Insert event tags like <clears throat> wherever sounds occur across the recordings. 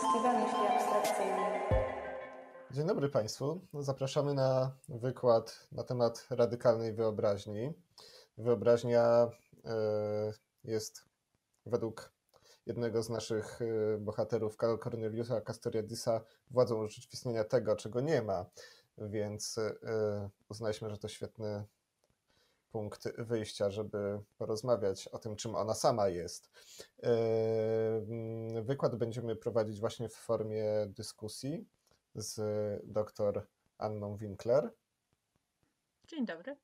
Steven, jeśli abstrakcyjny. Dzień dobry Państwu. Zapraszamy na wykład na temat radykalnej wyobraźni. Wyobraźnia e, jest według jednego z naszych e, bohaterów, Karol Corneliusa Castoriadisa, władzą urzeczywistnienia tego, czego nie ma. Więc e, uznaliśmy, że to świetny punkt wyjścia, żeby porozmawiać o tym, czym ona sama jest. Wykład będziemy prowadzić właśnie w formie dyskusji z dr Anną Winkler. Dzień dobry.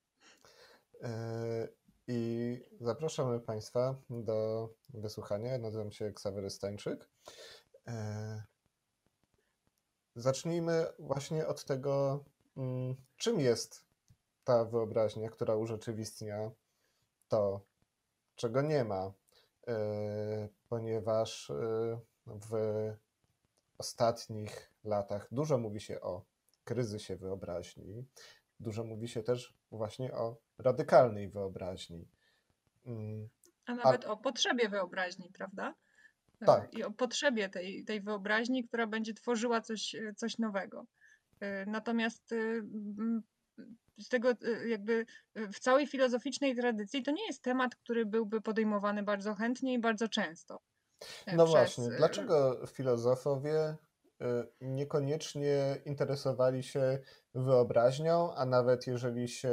I zapraszamy Państwa do wysłuchania. Nazywam się Ksawery Stańczyk. Zacznijmy właśnie od tego, mm, czym jest ta wyobraźnia, która urzeczywistnia to, czego nie ma, e, ponieważ e, w ostatnich latach dużo mówi się o kryzysie wyobraźni, dużo mówi się też właśnie o radykalnej wyobraźni. Mm, A nawet A... o potrzebie wyobraźni, prawda? E, tak. I o potrzebie tej, tej wyobraźni, która będzie tworzyła coś, coś nowego. Natomiast z tego y, jakby y, w całej filozoficznej tradycji to nie jest temat, który byłby podejmowany bardzo chętnie i bardzo często. E, no przez... właśnie, dlaczego filozofowie niekoniecznie interesowali się wyobraźnią, a nawet jeżeli się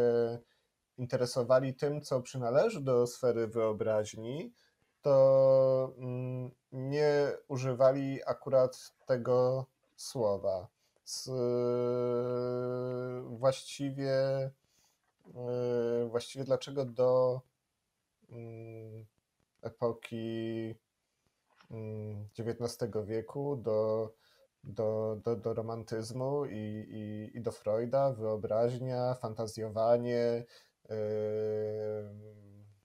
interesowali tym, co przynależy do sfery wyobraźni, to mm, nie używali akurat tego słowa z właściwie, e, właściwie dlaczego do mm, epoki XIX mm, wieku, do, do, do, do romantyzmu i, i, i do Freuda, wyobraźnia, fantazjowanie, yy,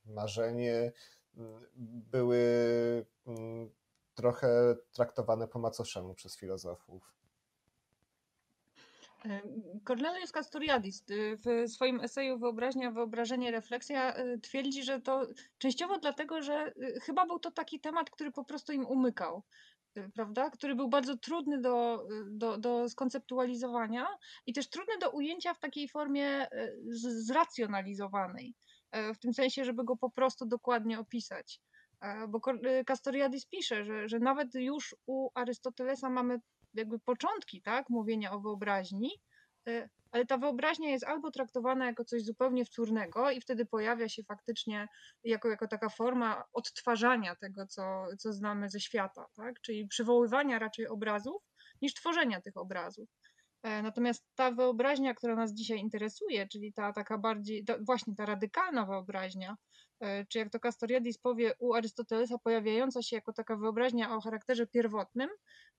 marzenie mm, były trochę traktowane po macoszemu przez filozofów. Cornelius Castoriadis y, w swoim eseju Wyobraźnia, Wyobrażenie, Refleksja y, twierdzi, że to częściowo dlatego, że y, chyba był to taki temat, który po prostu im umykał, prawda? Który był bardzo trudny do, do, do skonceptualizowania i też trudny do ujęcia w takiej formie zracjonalizowanej, w tym sensie, żeby go po prostu dokładnie opisać. Bo Castoriadis pisze, że, że nawet już u Arystotelesa mamy jakby początki, tak, mówienia o wyobraźni, y, ale ta wyobraźnia jest albo traktowana jako coś zupełnie wtórnego i wtedy pojawia się faktycznie jako, jako taka forma odtwarzania tego, co, co znamy ze świata, tak? czyli przywoływania raczej obrazów niż tworzenia tych obrazów. E, natomiast ta wyobraźnia, która nas dzisiaj interesuje, czyli ta taka bardziej, ta, właśnie ta radykalna wyobraźnia, e, czy jak to Castoriadis powie, u Arystotelesa pojawiająca się jako taka wyobraźnia o charakterze pierwotnym,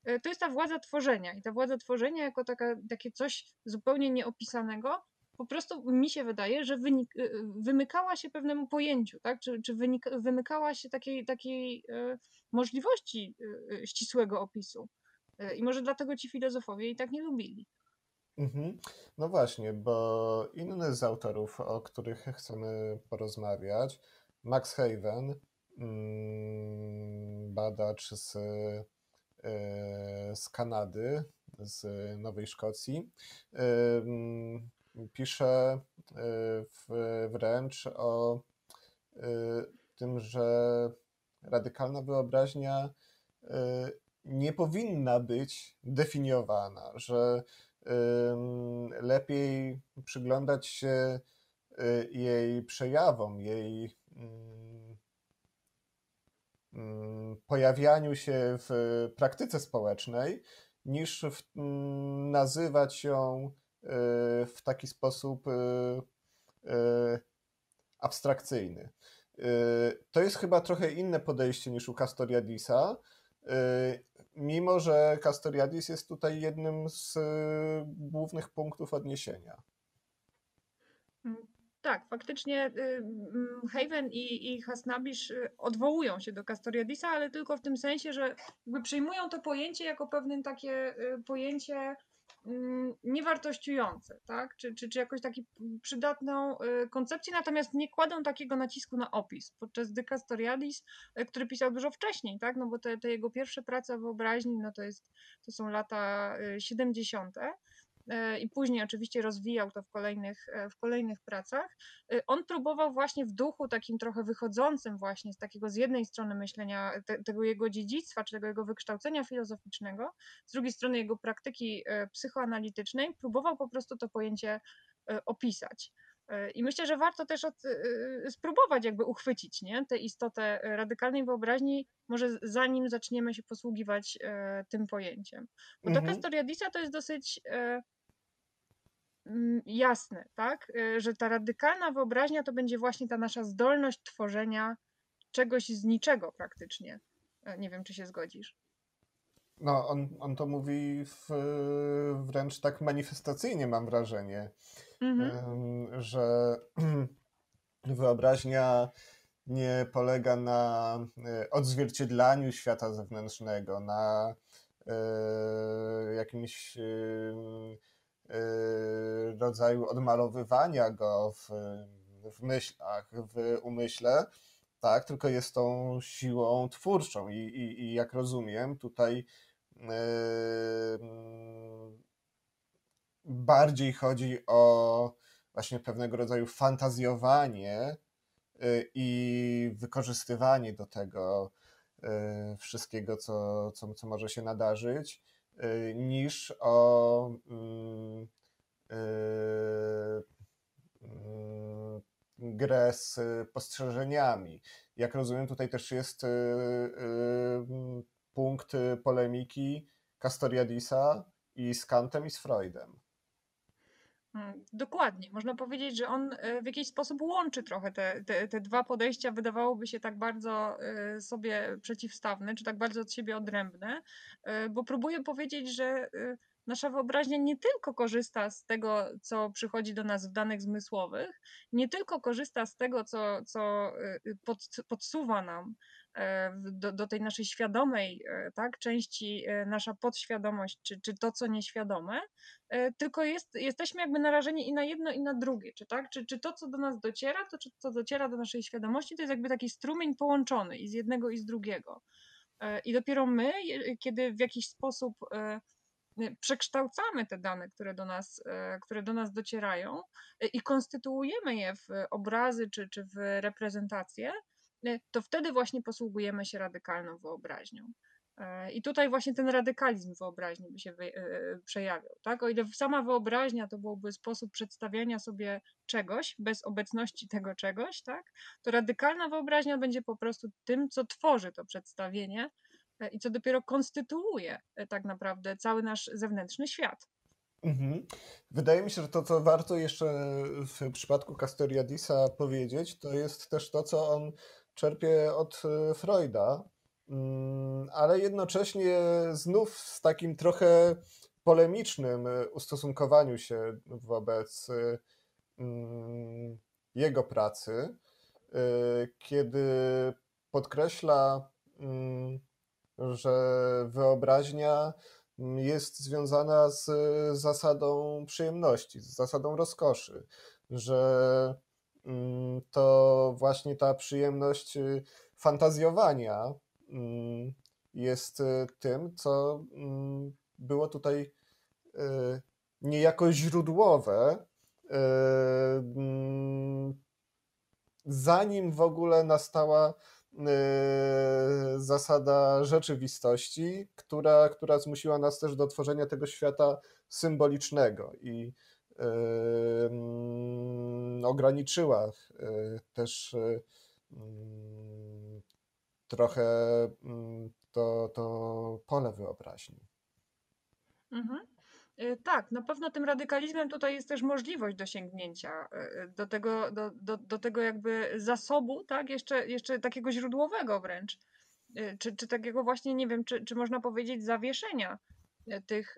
e, to jest ta władza tworzenia. I ta władza tworzenia jako taka, takie coś zupełnie nieopisanego, po prostu mi się wydaje, że wynik, wymykała się pewnemu pojęciu, tak? czy, czy wymykała się takiej, takiej możliwości ścisłego opisu. E, I może dlatego ci filozofowie i tak nie lubili. Mhm. No właśnie, bo inny z autorów, o których chcemy porozmawiać, Max Haven, mm, badacz z, e, z Kanady, z Nowej Szkocji, e, mm, pisze wręcz o tym, że radykalna wyobraźnia nie powinna być definiowana, że lepiej przyglądać się y, jej przejawom, jej pojawianiu się w praktyce społecznej, niż w, nazywać ją y, w taki sposób y, abstrakcyjny. To jest chyba trochę inne podejście niż u Castoriadisa, mimo że Castoriadis jest tutaj jednym z y, głównych punktów odniesienia. Mm, tak, faktycznie y, mm, Haven i, i Hasnabisz y, odwołują się do Castoriadisa, ale tylko w tym sensie, że jakby przyjmują to pojęcie jako pewne takie pojęcie niewartościujące, tak? Czy, czy, czy jakoś taką przydatną y, koncepcję, natomiast nie kładą takiego nacisku na opis. Podczas De Castoriadis, y, który pisał dużo wcześniej, tak? No bo te, te jego pierwsze prace o wyobraźni, no to, jest, to są lata y, 70. E, i później oczywiście rozwijał to w kolejnych, e, w kolejnych pracach. E, on próbował właśnie w duchu takim trochę wychodzącym właśnie z takiego z jednej strony myślenia te, tego jego dziedzictwa, czy tego jego wykształcenia filozoficznego, z drugiej strony jego praktyki psychoanalitycznej, próbował po prostu to pojęcie opisać. I myślę, że warto też od, spróbować jakby uchwycić nie? tę istotę radykalnej wyobraźni, może zanim zaczniemy się posługiwać tym pojęciem. Bo mhm. Castoriadisa to jest dosyć Mm, jasne, tak? Y, że ta radykalna wyobraźnia to będzie właśnie ta nasza zdolność tworzenia czegoś z niczego praktycznie. E, nie wiem, czy się zgodzisz. No, on, on to mówi w, wręcz tak manifestacyjnie, mam wrażenie, mhm. że <clears throat> wyobraźnia nie polega na e, odzwierciedlaniu świata zewnętrznego, na e, jakimś rodzaju odmalowywania go w, w myślach, w umyśle, tak, tylko jest tą siłą twórczą. I, i, i jak rozumiem, tutaj yy, bardziej chodzi o właśnie pewnego rodzaju fantazjowanie yy, i wykorzystywanie do tego wszystkiego, co, co, co może się nadarzyć, niż o mm, y, mm, grę z postrzeżeniami. Jak rozumiem, tutaj też jest y, punkt polemiki Castoriadisa i z Kantem i z Freudem. Mm, dokładnie. Można powiedzieć, że on e, w jakiś sposób łączy trochę te, te, te dwa podejścia, wydawałoby się tak bardzo e, sobie przeciwstawne, czy tak bardzo od siebie odrębne, e, bo próbuje powiedzieć, że nasza wyobraźnia nie tylko korzysta z tego, co przychodzi do nas w danych zmysłowych, nie tylko korzysta z tego, co, co pod, podsuwa nam do, do tej naszej świadomej e, tak, części, e, nasza podświadomość, czy, czy to, co nieświadome, tylko jest, jesteśmy jakby narażeni i na jedno, i na drugie. Czy, tak? czy, czy to, co do nas dociera, to czy co dociera do naszej świadomości, to jest jakby taki strumień połączony i z jednego, i z drugiego. I dopiero my, kiedy w jakiś sposób przekształcamy te dane, które do nas, które do nas docierają i konstytuujemy je w obrazy czy, czy w reprezentacje, to wtedy właśnie posługujemy się radykalną wyobraźnią. E, I tutaj właśnie ten radykalizm wyobraźni by się y, przejawiał. Tak? O ile sama wyobraźnia to byłby sposób przedstawiania sobie czegoś bez obecności tego czegoś, tak? to radykalna wyobraźnia będzie po prostu tym, co tworzy to przedstawienie e, i co dopiero konstytuuje e, tak naprawdę cały nasz zewnętrzny świat. Mhm. Wydaje mi się, że to, co warto jeszcze w przypadku Castoriadisa powiedzieć, to jest też to, co on czerpie od e, Freuda, mm, ale jednocześnie znów z takim trochę polemicznym e, ustosunkowaniu się wobec e, mm, jego pracy, kiedy podkreśla, mm, że wyobraźnia jest związana z zasadą przyjemności, z zasadą rozkoszy, że to właśnie ta przyjemność y, fantazjowania mm, jest y, tym, co mm, było tutaj y, niejako źródłowe, zanim w ogóle nastała zasada rzeczywistości, która, która zmusiła nas też do tworzenia tego świata symbolicznego. I ograniczyła e, też e, mm, trochę mm, to, to pole wyobraźni. Mhm. E, tak, na pewno tym radykalizmem tutaj jest też możliwość dosięgnięcia do tego, do, do, do tego jakby zasobu, tak, jeszcze, jeszcze takiego źródłowego wręcz, czy, czy takiego właśnie, nie wiem, czy, czy można powiedzieć zawieszenia tych,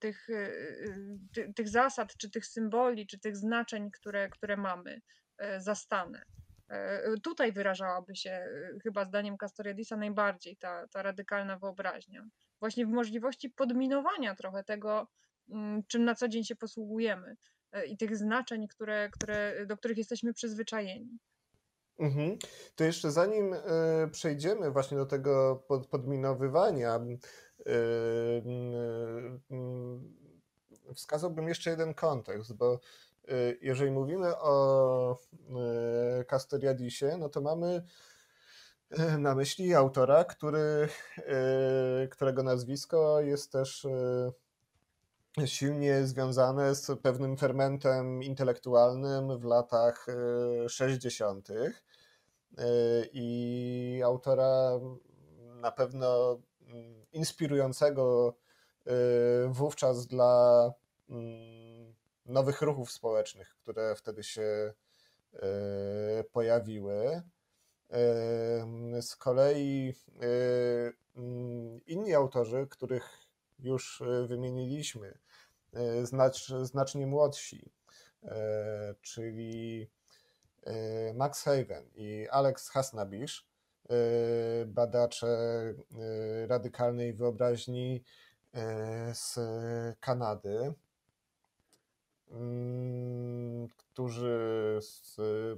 tych, y, y, ty, tych zasad, czy tych symboli, czy tych znaczeń, które, które mamy e, zastane. E, Tutaj wyrażałaby się, y, chyba zdaniem Castoriadisa, najbardziej ta, ta radykalna wyobraźnia. właśnie w możliwości podminowania trochę tego, mm, czym na co dzień się posługujemy e, i tych znaczeń, które, które, do których jesteśmy przyzwyczajeni. Mhm. To jeszcze zanim y, przejdziemy właśnie do tego pod, podminowywania, y, y, wskazałbym jeszcze jeden kontekst, bo jeżeli mówimy o Castoriadisie, no to mamy na myśli autora, który, którego nazwisko jest też silnie związane z pewnym fermentem intelektualnym w latach 60. E, I autora na pewno mm, inspirującego e, wówczas dla mm, nowych ruchów społecznych, które wtedy się e, pojawiły. Z kolei mm, inni autorzy, których już wymieniliśmy, znacz, znacznie młodsi, czyli Max Haven i Alex Hasnabish, badacze radykalnej wyobraźni z Kanady, mm, którzy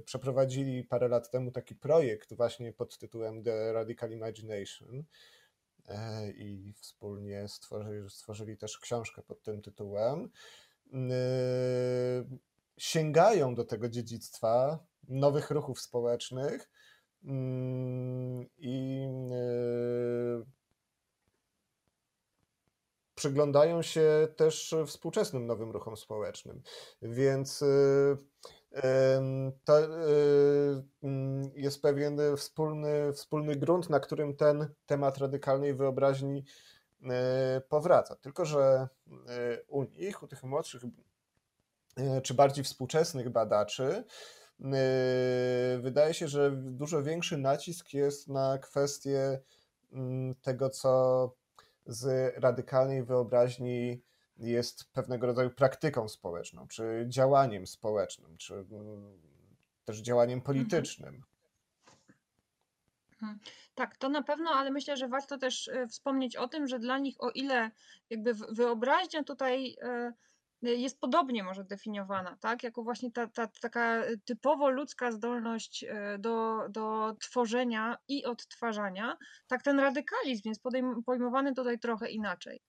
przeprowadzili parę lat temu taki projekt właśnie pod tytułem The Radical Imagination, E, i wspólnie stworzyli, stworzyli też książkę pod tym tytułem. E, sięgają do tego dziedzictwa nowych ruchów społecznych mm, i e, przyglądają się też współczesnym nowym ruchom społecznym. Więc to mm, jest pewien wspólny, wspólny grunt, na którym ten temat radykalnej wyobraźni e, powraca. Tylko, że e, u nich, u tych młodszych e, czy bardziej współczesnych badaczy, wydaje się, że dużo większy nacisk jest na kwestię mm, tego, co z radykalnej wyobraźni jest pewnego rodzaju praktyką społeczną, czy działaniem społecznym, czy mm, też działaniem mhm. politycznym. Mhm. Tak, to na pewno, ale myślę, że warto też e, wspomnieć o tym, że dla nich, o ile jakby wyobraźnia tutaj e, jest podobnie może definiowana, tak? Jako właśnie ta, ta taka typowo ludzka zdolność e, do, do tworzenia i odtwarzania, tak ten radykalizm jest pojmowany tutaj trochę inaczej.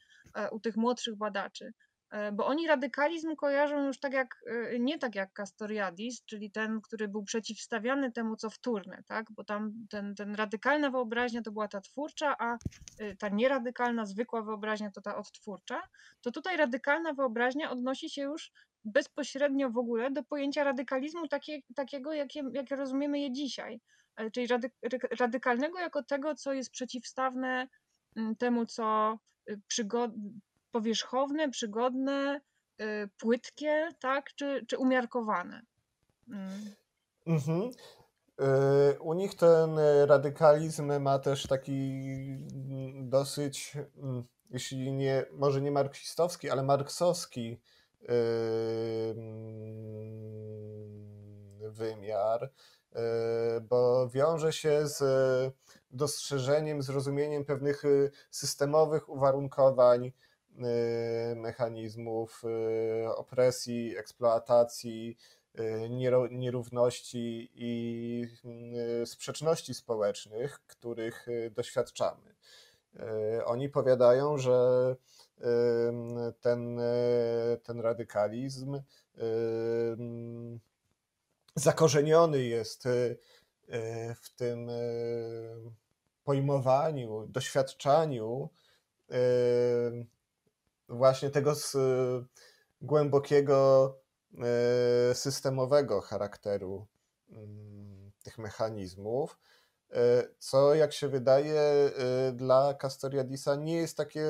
U tych młodszych badaczy. E, bo oni radykalizm kojarzą już tak jak, e, nie tak jak Castoriadis, czyli ten, który był przeciwstawiany temu, co wtórne, tak? Bo tam ten, ten radykalna wyobraźnia to była ta twórcza, a ta nieradykalna, zwykła wyobraźnia to ta odtwórcza. To tutaj radykalna wyobraźnia odnosi się już bezpośrednio w ogóle do pojęcia radykalizmu takie, takiego, jakie, jakie rozumiemy je dzisiaj. Czyli rady, radykalnego jako tego, co jest przeciwstawne temu, co przygod... powierzchowne, przygodne, y, płytkie, tak, czy, czy umiarkowane. Mm. Mhm. Y, u nich ten radykalizm ma też taki dosyć, mm, jeśli nie, może nie marksistowski, ale marksowski y, mm, wymiar, bo wiąże się z dostrzeżeniem, zrozumieniem pewnych systemowych uwarunkowań, mechanizmów y, opresji, eksploatacji, nierówności i sprzeczności społecznych, których doświadczamy. Oni powiadają, że ten, ten radykalizm zakorzeniony jest w tym pojmowaniu, doświadczaniu właśnie tego z głębokiego systemowego charakteru mm, tych mechanizmów, co jak się wydaje dla Castoriadisa nie jest takie,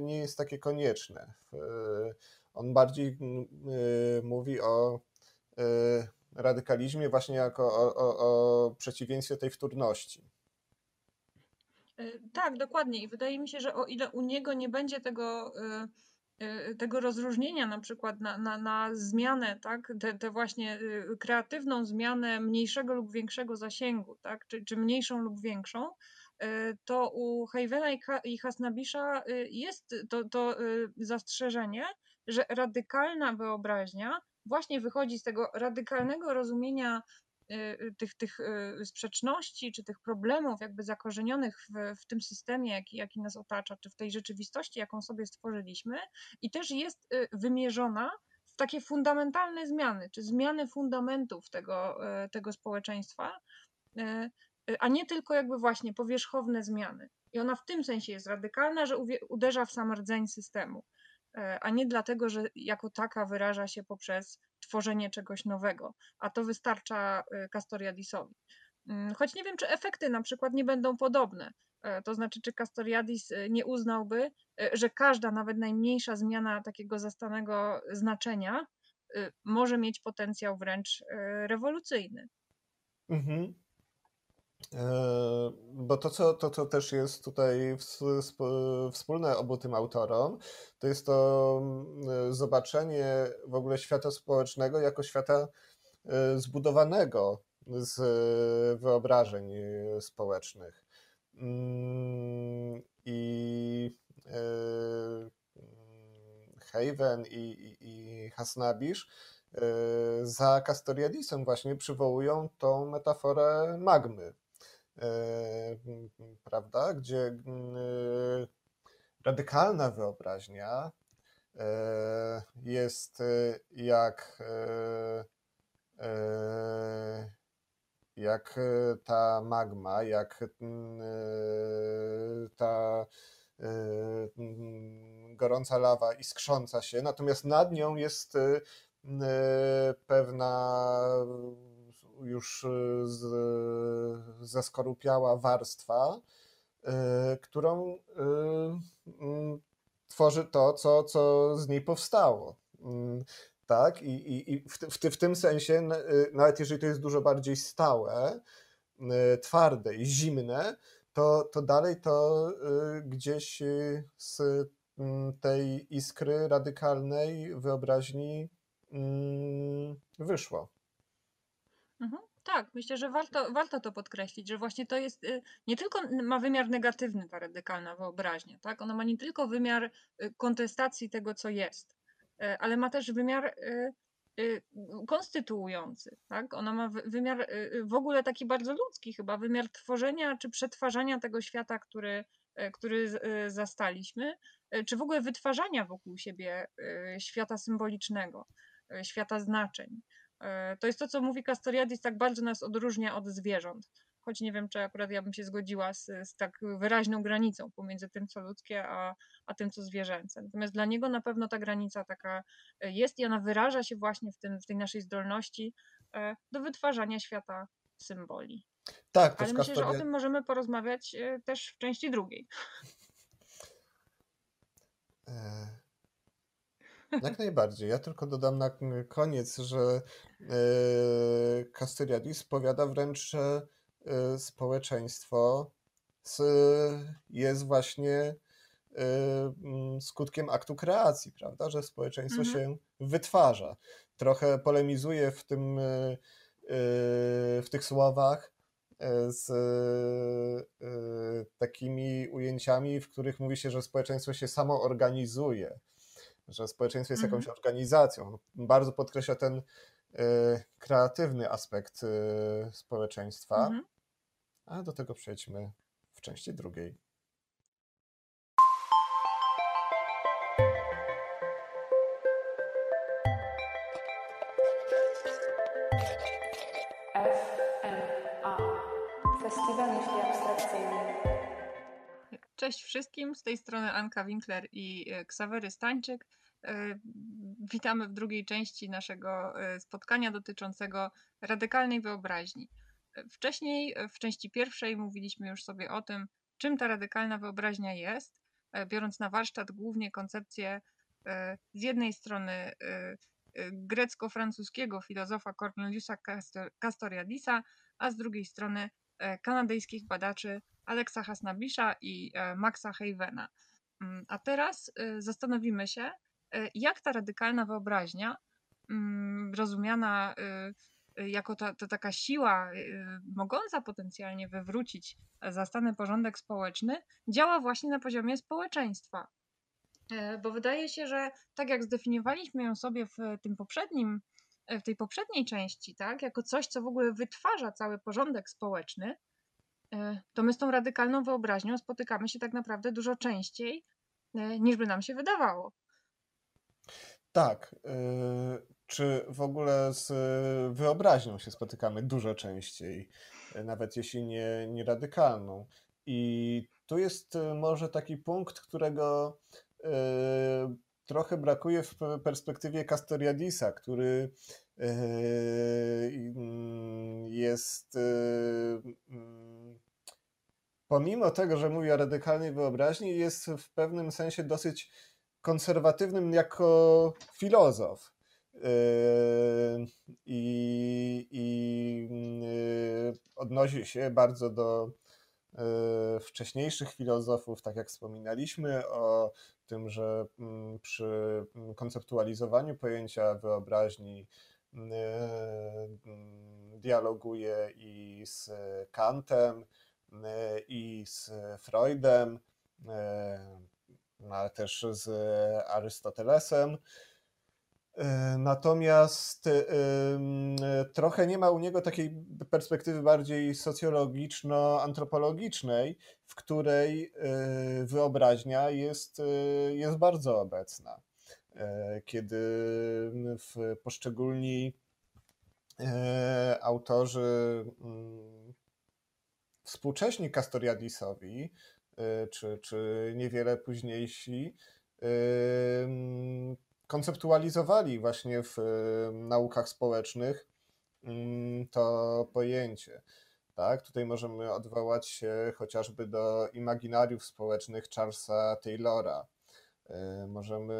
nie jest takie konieczne. On bardziej mówi o radykalizmie właśnie jako o, o, o przeciwieństwie tej wtórności. E, tak, dokładnie. I wydaje mi się, że o ile u niego nie będzie tego, e, e, tego rozróżnienia na przykład na, na, na zmianę, tak, te właśnie kreatywną zmianę mniejszego lub większego zasięgu, tak, czy, czy mniejszą lub większą, to u Havena i Hasnabisza jest to, to zastrzeżenie, że radykalna wyobraźnia właśnie wychodzi z tego radykalnego rozumienia tych, tych sprzeczności czy tych problemów jakby zakorzenionych w, w tym systemie, jaki, jaki nas otacza, czy w tej rzeczywistości, jaką sobie stworzyliśmy i też jest wymierzona w takie fundamentalne zmiany, czy zmiany fundamentów tego, tego społeczeństwa, a nie tylko jakby właśnie powierzchowne zmiany. I ona w tym sensie jest radykalna, że uderza w sam rdzeń systemu, a nie dlatego, że jako taka wyraża się poprzez tworzenie czegoś nowego, a to wystarcza Castoriadisowi. Mm, choć nie wiem, czy efekty na przykład nie będą podobne. To znaczy, czy Castoriadis nie uznałby, że każda, nawet najmniejsza zmiana takiego zastanego znaczenia może mieć potencjał wręcz rewolucyjny. Mhm. E, bo to co, to, co też jest tutaj wspólne obu tym autorom, to jest to mm, zobaczenie w ogóle świata społecznego jako świata e, zbudowanego z wyobrażeń społecznych. Mm, I e, Haven i, i, i Hasnabisz za Castoriadisem właśnie przywołują tą metaforę magmy, E, prawda, gdzie e, radykalna wyobraźnia e, jest jak, jak ta magma, jak ta gorąca lawa iskrząca się, natomiast nad nią jest pewna już y, z, zeskorupiała warstwa, y, którą y, mm, tworzy to, co, co z niej powstało. Mm, tak, i, i, i w, w, w tym sensie, nawet jeżeli to jest dużo bardziej stałe, twarde i zimne, to, to dalej to gdzieś z mm, tej iskry radykalnej wyobraźni wyszło. Mhm. Tak, myślę, że warto, warto to podkreślić, że właśnie to jest y, nie tylko ma wymiar negatywny ta radykalna wyobraźnia, tak? Ona ma nie tylko wymiar y, kontestacji tego, co jest, y, ale ma też wymiar konstytuujący, tak? Ona ma wymiar w ogóle taki bardzo ludzki chyba, wymiar tworzenia czy przetwarzania tego świata, który, który zastaliśmy, czy w ogóle wytwarzania wokół siebie świata symbolicznego, świata znaczeń. E, to jest to, co mówi Castoriadis, tak bardzo nas odróżnia od zwierząt. Choć nie wiem, czy akurat ja bym się zgodziła z, z tak wyraźną granicą pomiędzy tym, co ludzkie, a, a tym, co zwierzęce. Natomiast dla niego na pewno ta granica taka e, jest i ona wyraża się właśnie w, tym, w tej naszej zdolności e, do wytwarzania świata symboli. Tak, Ale myślę, że o tym możemy porozmawiać też w części drugiej. Jak najbardziej. Ja tylko dodam na koniec, że Castyriadis powiada wręcz, że e, społeczeństwo jest właśnie e, skutkiem aktu kreacji, prawda? Że społeczeństwo mhm. się wytwarza. Trochę polemizuje w tym w tych słowach z takimi ujęciami, w których mówi się, że społeczeństwo się samo organizuje że społeczeństwo jest jakąś mhm. organizacją. Bardzo podkreśla ten y, kreatywny aspekt y, społeczeństwa. Mhm. A do tego przejdźmy w części drugiej. Cześć wszystkim, z tej strony Anka Winkler i y, Ksawery Stańczyk. E, witamy w drugiej części naszego e, spotkania dotyczącego radykalnej wyobraźni. E, wcześniej, w części pierwszej, mówiliśmy już sobie o tym, czym ta radykalna wyobraźnia jest, biorąc na warsztat głównie koncepcję z jednej strony grecko-francuskiego filozofa Corneliusa Castoriadisa, a z drugiej strony kanadyjskich badaczy Alexa Hasnabisza i Maxa Havena. Mm, a teraz zastanowimy się, E, jak ta radykalna wyobraźnia, mm, rozumiana e, jako ta, ta taka siła mogąca potencjalnie wywrócić zastany porządek społeczny, działa właśnie na poziomie społeczeństwa. Bo wydaje się, że tak jak zdefiniowaliśmy ją sobie w tym poprzednim, w tej poprzedniej części, tak, jako coś, co w ogóle wytwarza cały porządek społeczny, to my z tą radykalną wyobraźnią spotykamy się tak naprawdę dużo częściej, niż by nam się wydawało. Tak. Y, czy w ogóle z wyobraźnią się spotykamy dużo częściej, nawet jeśli nie, nie radykalną. I tu jest może taki punkt, którego trochę brakuje w perspektywie Castoriadisa, który jest mm, pomimo tego, że mówi o radykalnej wyobraźni, jest w pewnym sensie dosyć konserwatywnym jako filozof. Yy, I, i yy, odnosi się bardzo do wcześniejszych filozofów, tak jak wspominaliśmy, o tym, że mm, przy konceptualizowaniu pojęcia wyobraźni dialoguje i z Kantem, i z Freudem, no, ale też z Arystotelesem. E, natomiast e, trochę nie ma u niego takiej perspektywy bardziej socjologiczno-antropologicznej, w której e, wyobraźnia jest, jest bardzo obecna. Kiedy w poszczególni autorzy mm, współcześni Castoriadisowi czy, czy niewiele późniejsi, konceptualizowali właśnie w naukach społecznych to pojęcie. Tak? Tutaj możemy odwołać się chociażby do imaginariów społecznych Charlesa Taylora. Y, możemy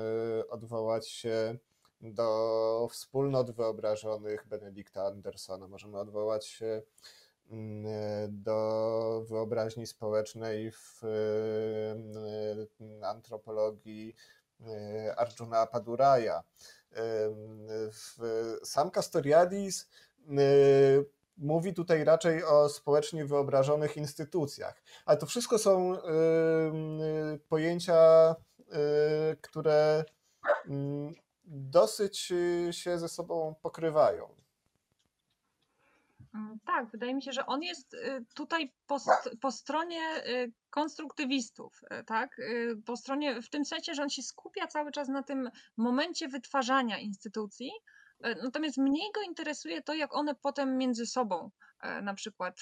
odwołać się do wspólnot wyobrażonych Benedykta Andersona. Możemy odwołać się Mm, e, do wyobraźni społecznej w e, antropologii e, Arjuna Paduraja. Sam Castoriadis mówi tutaj raczej o społecznie wyobrażonych instytucjach, ale to wszystko są pojęcia, które mm, dosyć się ze sobą pokrywają. Mm, tak, wydaje mi się, że on jest y, tutaj po, po, stronie y, konstruktywistów, y, tak? Po stronie, w tym sensie, że on się skupia cały czas na tym momencie wytwarzania instytucji, natomiast mniej go interesuje to, jak one potem między sobą na przykład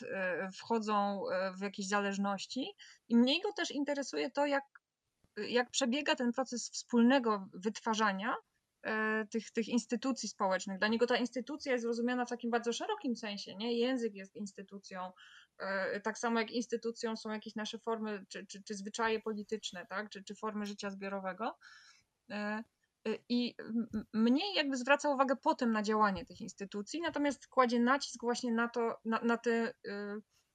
wchodzą w jakieś zależności i mniej go też interesuje to, jak, jak przebiega ten proces wspólnego wytwarzania, tych, tych instytucji społecznych. Dla niego ta instytucja jest rozumiana w takim bardzo szerokim sensie. Nie? Język jest instytucją, e, tak samo jak instytucją są jakieś nasze formy czy, czy, czy zwyczaje polityczne, tak? czy, czy formy życia zbiorowego. E, I mniej jakby zwraca uwagę potem na działanie tych instytucji, natomiast kładzie nacisk właśnie na to, na, na te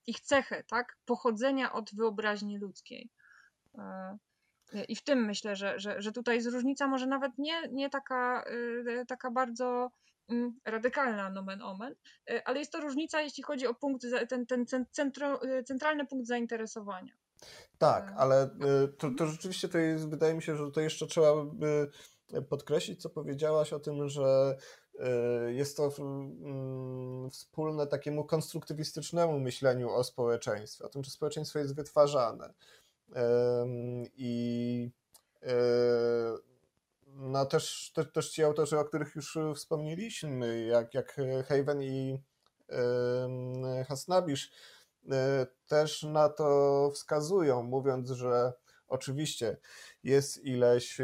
ich cechy, tak? Pochodzenia od wyobraźni ludzkiej. I w tym myślę, że, że, że tutaj jest różnica może nawet nie, nie taka, y, taka bardzo mm, radykalna nomen omen, y, ale jest to różnica, jeśli chodzi o punkt, ten, ten centro, y, centralny punkt zainteresowania. Tak, ale to, to rzeczywiście to jest, wydaje mi się, że to jeszcze trzeba by podkreślić, co powiedziałaś o tym, że jest to mm, wspólne takiemu konstruktywistycznemu myśleniu o społeczeństwie, o tym, czy społeczeństwo jest wytwarzane. I e, no też, też, też ci autorzy, o których już wspomnieliśmy, jak, jak Haven i Hasnabisz, e, też na to wskazują, mówiąc, że oczywiście jest ileś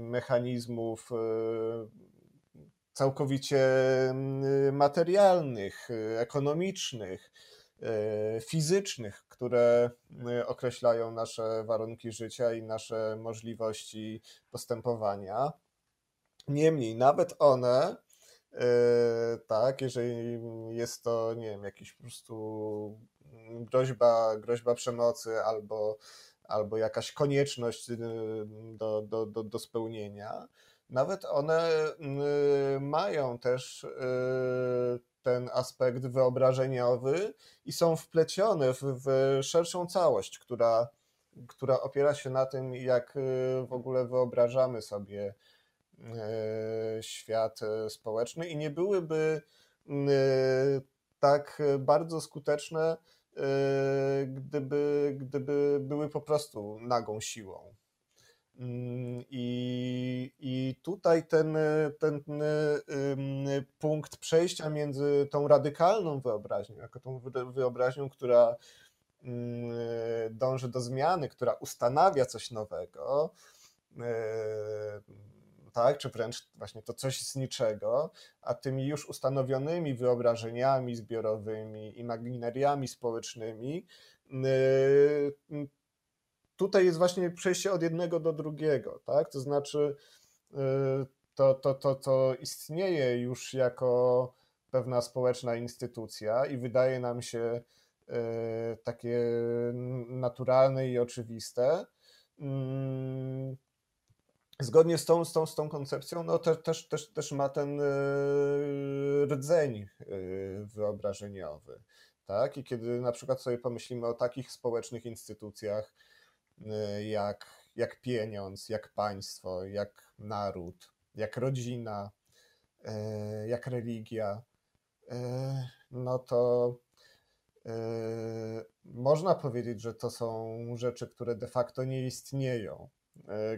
mechanizmów e, całkowicie materialnych, ekonomicznych, E, fizycznych, które e, określają nasze warunki życia i nasze możliwości postępowania. Niemniej, nawet one, e, tak, jeżeli jest to, nie wiem, jakiś po prostu groźba, groźba przemocy albo, albo jakaś konieczność do, do, do, do spełnienia, nawet one mają też ten aspekt wyobrażeniowy i są wplecione w, w szerszą całość, która, która opiera się na tym, jak w ogóle wyobrażamy sobie świat społeczny i nie byłyby tak bardzo skuteczne, gdyby, gdyby były po prostu nagą siłą. Mm, I, I tutaj ten, ten punkt przejścia między tą radykalną wyobraźnią, jako tą wyobraźnią, która mm, dąży do zmiany, która ustanawia coś nowego, tak, czy wręcz właśnie to coś z niczego, a tymi już ustanowionymi wyobrażeniami zbiorowymi, imaginariami społecznymi, tutaj jest właśnie przejście od jednego do drugiego, tak? To znaczy y, to, to, to, to istnieje już jako pewna społeczna instytucja i wydaje nam się y, takie naturalne i oczywiste. Mm, zgodnie z tą, z tą, z tą koncepcją, no te, też, też, też ma ten y, rdzeń wyobrażeniowy. Tak? I kiedy na przykład sobie pomyślimy o takich społecznych instytucjach, jak, jak pieniądz, jak państwo, jak naród, jak rodzina, y, jak religia, y, no to można powiedzieć, że to są rzeczy, które de facto nie istnieją,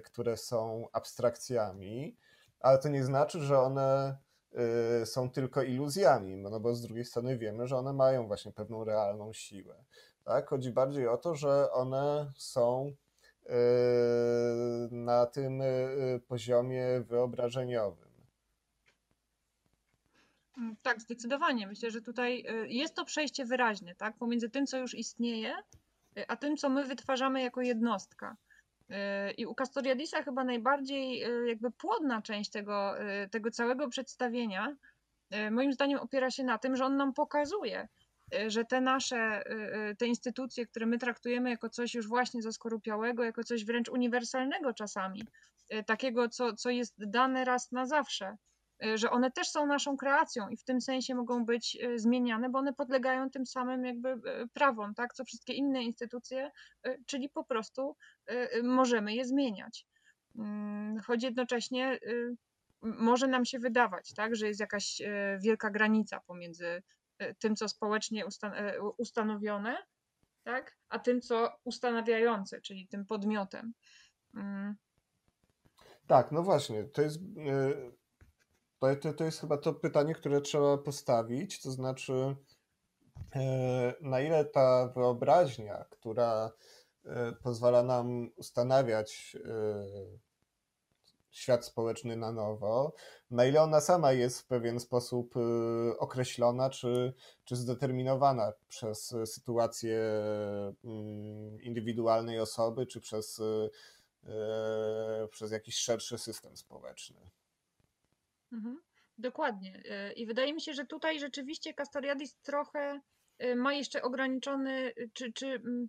które są abstrakcjami, ale to nie znaczy, że one są tylko iluzjami, no bo z drugiej strony wiemy, że one mają właśnie pewną realną siłę. Tak? Chodzi bardziej o to, że one są yy, na tym yy, poziomie wyobrażeniowym. Mm, tak, zdecydowanie. Myślę, że tutaj yy, jest to przejście wyraźne, tak? Pomiędzy tym, co już istnieje, a tym, co my wytwarzamy jako jednostka. I u Castoriadisa chyba najbardziej jakby płodna część tego, tego całego przedstawienia, moim zdaniem opiera się na tym, że on nam pokazuje, Y, że te nasze, y, y, te instytucje, które my traktujemy jako coś już właśnie zaskorupiałego, jako coś wręcz uniwersalnego czasami, takiego, co, co jest dane raz na zawsze, że one też są naszą kreacją i w tym sensie mogą być zmieniane, bo one podlegają tym samym jakby prawom, tak, co wszystkie inne instytucje, czyli po prostu możemy je zmieniać. Mm, choć jednocześnie może nam się wydawać, tak, że jest jakaś wielka granica pomiędzy tym, co społecznie ustan e, ustanowione, tak? a tym, co ustanawiające, czyli tym podmiotem. Mm. Tak, no właśnie, to jest, e, to, to jest chyba to pytanie, które trzeba postawić, to znaczy na ile ta wyobraźnia, która pozwala nam ustanawiać świat społeczny na nowo, na ile ona sama jest w pewien sposób y, określona czy, czy zdeterminowana przez sytuację mm, indywidualnej osoby, czy przez, y, y, przez jakiś szerszy system społeczny. Mhm, dokładnie. I wydaje mi się, że tutaj rzeczywiście Castoriadis trochę ma jeszcze ograniczony, czy, czy mm,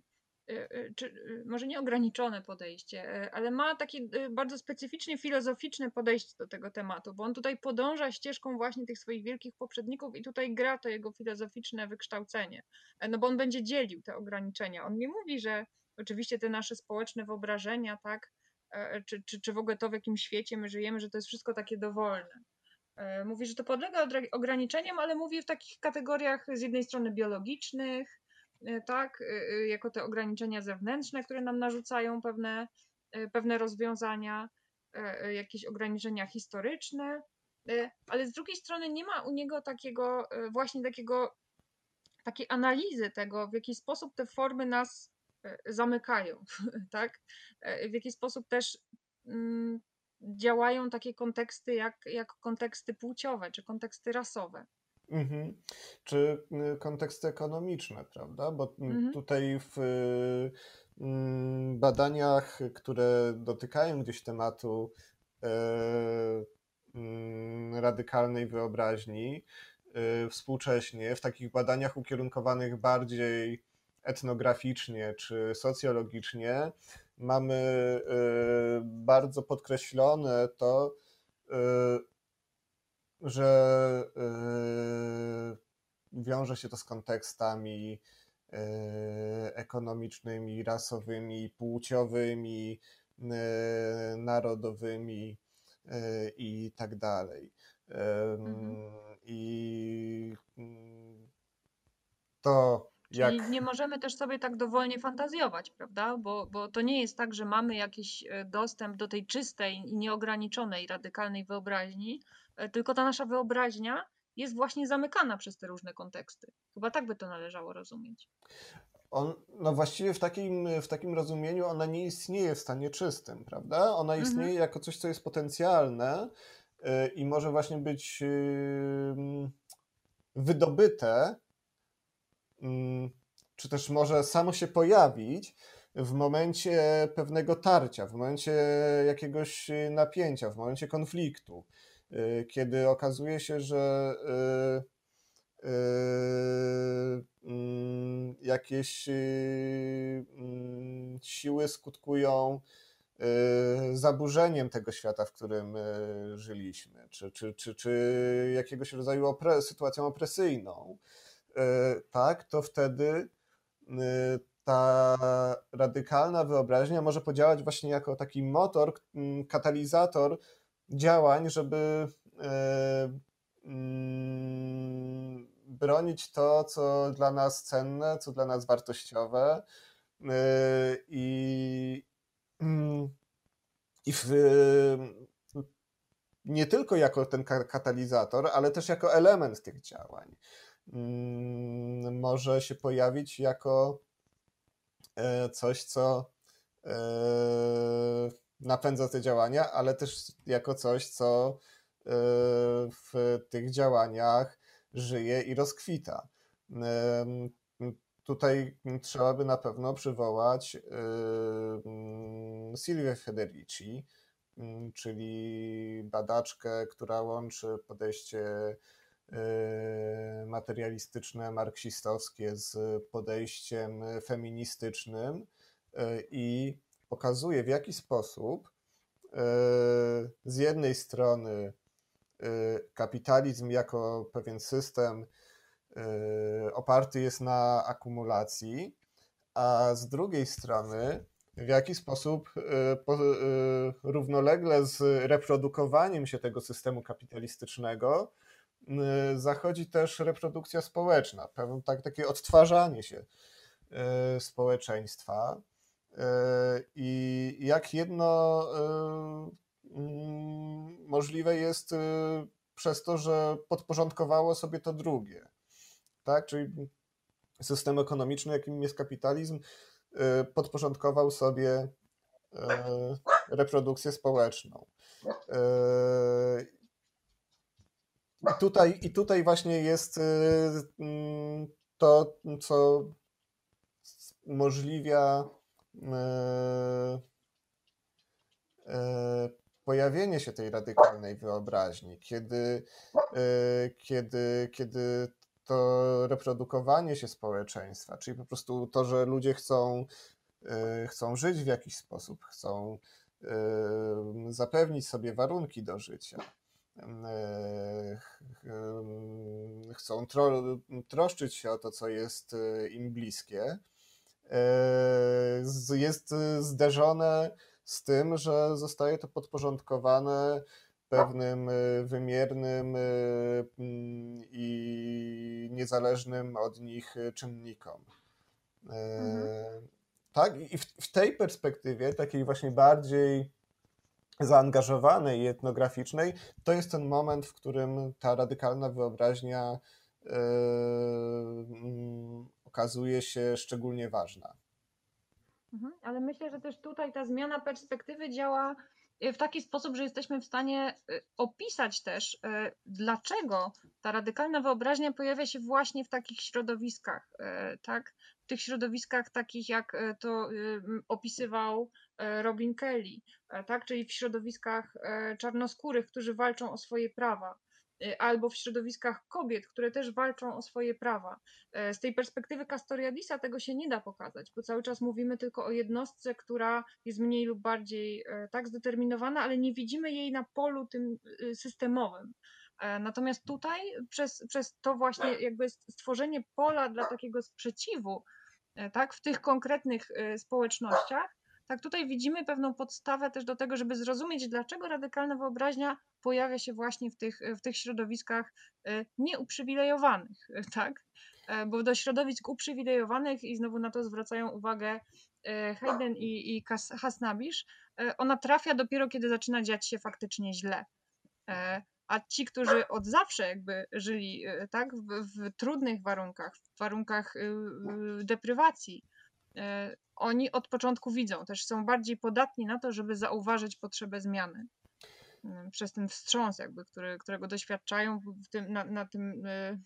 Y, y, czy y, może nie ograniczone podejście, ale ma takie bardzo specyficznie filozoficzne podejście do tego tematu, bo on tutaj podąża ścieżką właśnie tych swoich wielkich poprzedników i tutaj gra to jego filozoficzne wykształcenie. E, no bo on będzie dzielił te ograniczenia. On nie mówi, że oczywiście te nasze społeczne wyobrażenia, tak, e, czy, czy, czy w ogóle to, w jakim świecie my żyjemy, że to jest wszystko takie dowolne. E, mówi, że to podlega ograniczeniom, ale mówi w takich kategoriach z jednej strony biologicznych, E, tak, e, e, jako te ograniczenia zewnętrzne, które nam narzucają pewne, pewne rozwiązania, jakieś ograniczenia historyczne, ale z drugiej strony nie ma u niego takiego, właśnie takiego, takiej analizy tego, w jaki sposób te formy nas zamykają, <laughs> tak? W jaki sposób też mm, działają takie konteksty jak, jak konteksty płciowe czy konteksty rasowe. Mhm. Czy y, konteksty ekonomiczne, prawda? Bo mhm. tutaj w mm, badaniach, które dotykają gdzieś tematu mm, radykalnej wyobraźni, współcześnie, w takich badaniach ukierunkowanych bardziej etnograficznie czy socjologicznie, mamy bardzo podkreślone to, że wiąże się to z kontekstami ekonomicznymi, rasowymi, płciowymi, narodowymi i tak dalej. Mhm. I mm, to Czyli jak... nie możemy też sobie tak dowolnie fantazjować, prawda? Bo, bo to nie jest tak, że mamy jakiś e, dostęp do tej czystej i nieograniczonej, radykalnej wyobraźni, tylko ta nasza wyobraźnia jest właśnie zamykana przez te różne konteksty. Chyba tak by to należało rozumieć. On, no właściwie w takim, w takim rozumieniu ona nie istnieje w stanie czystym, prawda? Ona mhm. istnieje mhm. jako coś, co jest potencjalne yy, i może właśnie być yy, wydobyte Mm, czy też może samo się pojawić w momencie pewnego tarcia, w momencie jakiegoś napięcia, w momencie konfliktu, y, kiedy okazuje się, że y, y, mm, jakieś mm, siły skutkują zaburzeniem tego świata, w którym żyliśmy, czy, czy, czy, czy jakiegoś rodzaju opre sytuacją opresyjną. Tak, to wtedy ta radykalna wyobraźnia może podziałać właśnie jako taki motor, katalizator działań, żeby e, mm, bronić to, co dla nas cenne, co dla nas wartościowe i, mm, i w, nie tylko jako ten katalizator, ale też jako element tych działań. Mm, może się pojawić jako e, coś, co e, napędza te działania, ale też jako coś, co e, w tych działaniach żyje i rozkwita. Tutaj trzeba by na pewno przywołać Silvię Federici, czyli badaczkę, która łączy podejście Y, materialistyczne, marksistowskie z podejściem feministycznym i pokazuje w jaki sposób y, z jednej strony kapitalizm jako pewien system oparty jest na akumulacji, a z drugiej strony w jaki sposób równolegle z reprodukowaniem się tego systemu kapitalistycznego zachodzi też reprodukcja społeczna, pewne tak, takie odtwarzanie się społeczeństwa. Y, I jak jedno mm, możliwe jest przez to, że podporządkowało sobie to drugie. Tak? Czyli system ekonomiczny, jakim jest kapitalizm, podporządkował sobie reprodukcję społeczną. I tutaj, I tutaj właśnie jest mm, to, co umożliwia pojawienie się tej radykalnej wyobraźni, kiedy, kiedy, kiedy to reprodukowanie się społeczeństwa, czyli po prostu to, że ludzie chcą, chcą żyć w jakiś sposób, chcą zapewnić sobie warunki do życia E, chcą tro, troszczyć się o to, co jest e, im bliskie, e, jest zderzone z tym, że zostaje to podporządkowane pewnym wymiernym i niezależnym od nich czynnikom. Mhm. Tak, i w, w tej perspektywie, takiej właśnie bardziej zaangażowanej i etnograficznej, to jest ten moment, w którym ta radykalna wyobraźnia yy, okazuje się szczególnie ważna. Mhm, ale myślę, że też tutaj ta zmiana perspektywy działa w taki sposób, że jesteśmy w stanie y, opisać też, y, dlaczego ta radykalna wyobraźnia pojawia się właśnie w takich środowiskach, tak? W tych środowiskach takich, jak to opisywał Robin Kelly, tak? Czyli w środowiskach czarnoskórych, którzy walczą o swoje prawa. Y, albo w środowiskach kobiet, które też walczą o swoje prawa. E, z tej perspektywy Castoriadisa tego się nie da pokazać, bo cały czas mówimy tylko o jednostce, która jest mniej lub bardziej e, tak zdeterminowana, ale nie widzimy jej na polu tym y, systemowym. E, natomiast tutaj przez, przez to właśnie jakby stworzenie pola dla takiego sprzeciwu, tak, w tych konkretnych społecznościach, tak tutaj widzimy pewną podstawę też do tego, żeby zrozumieć, dlaczego radykalna wyobraźnia pojawia się właśnie w tych, w tych środowiskach e, nieuprzywilejowanych, tak? E, bo do środowisk uprzywilejowanych, i znowu na to zwracają uwagę e, Hayden i, i Hasnabisz, ona trafia dopiero, kiedy zaczyna dziać się faktycznie źle. A ci, którzy od zawsze jakby żyli tak, w, w trudnych warunkach, w warunkach deprywacji, oni od początku widzą, też są bardziej podatni na to, żeby zauważyć potrzebę zmiany. Mm, przez ten wstrząs, jakby, który, którego doświadczają tym, na, na tym, y,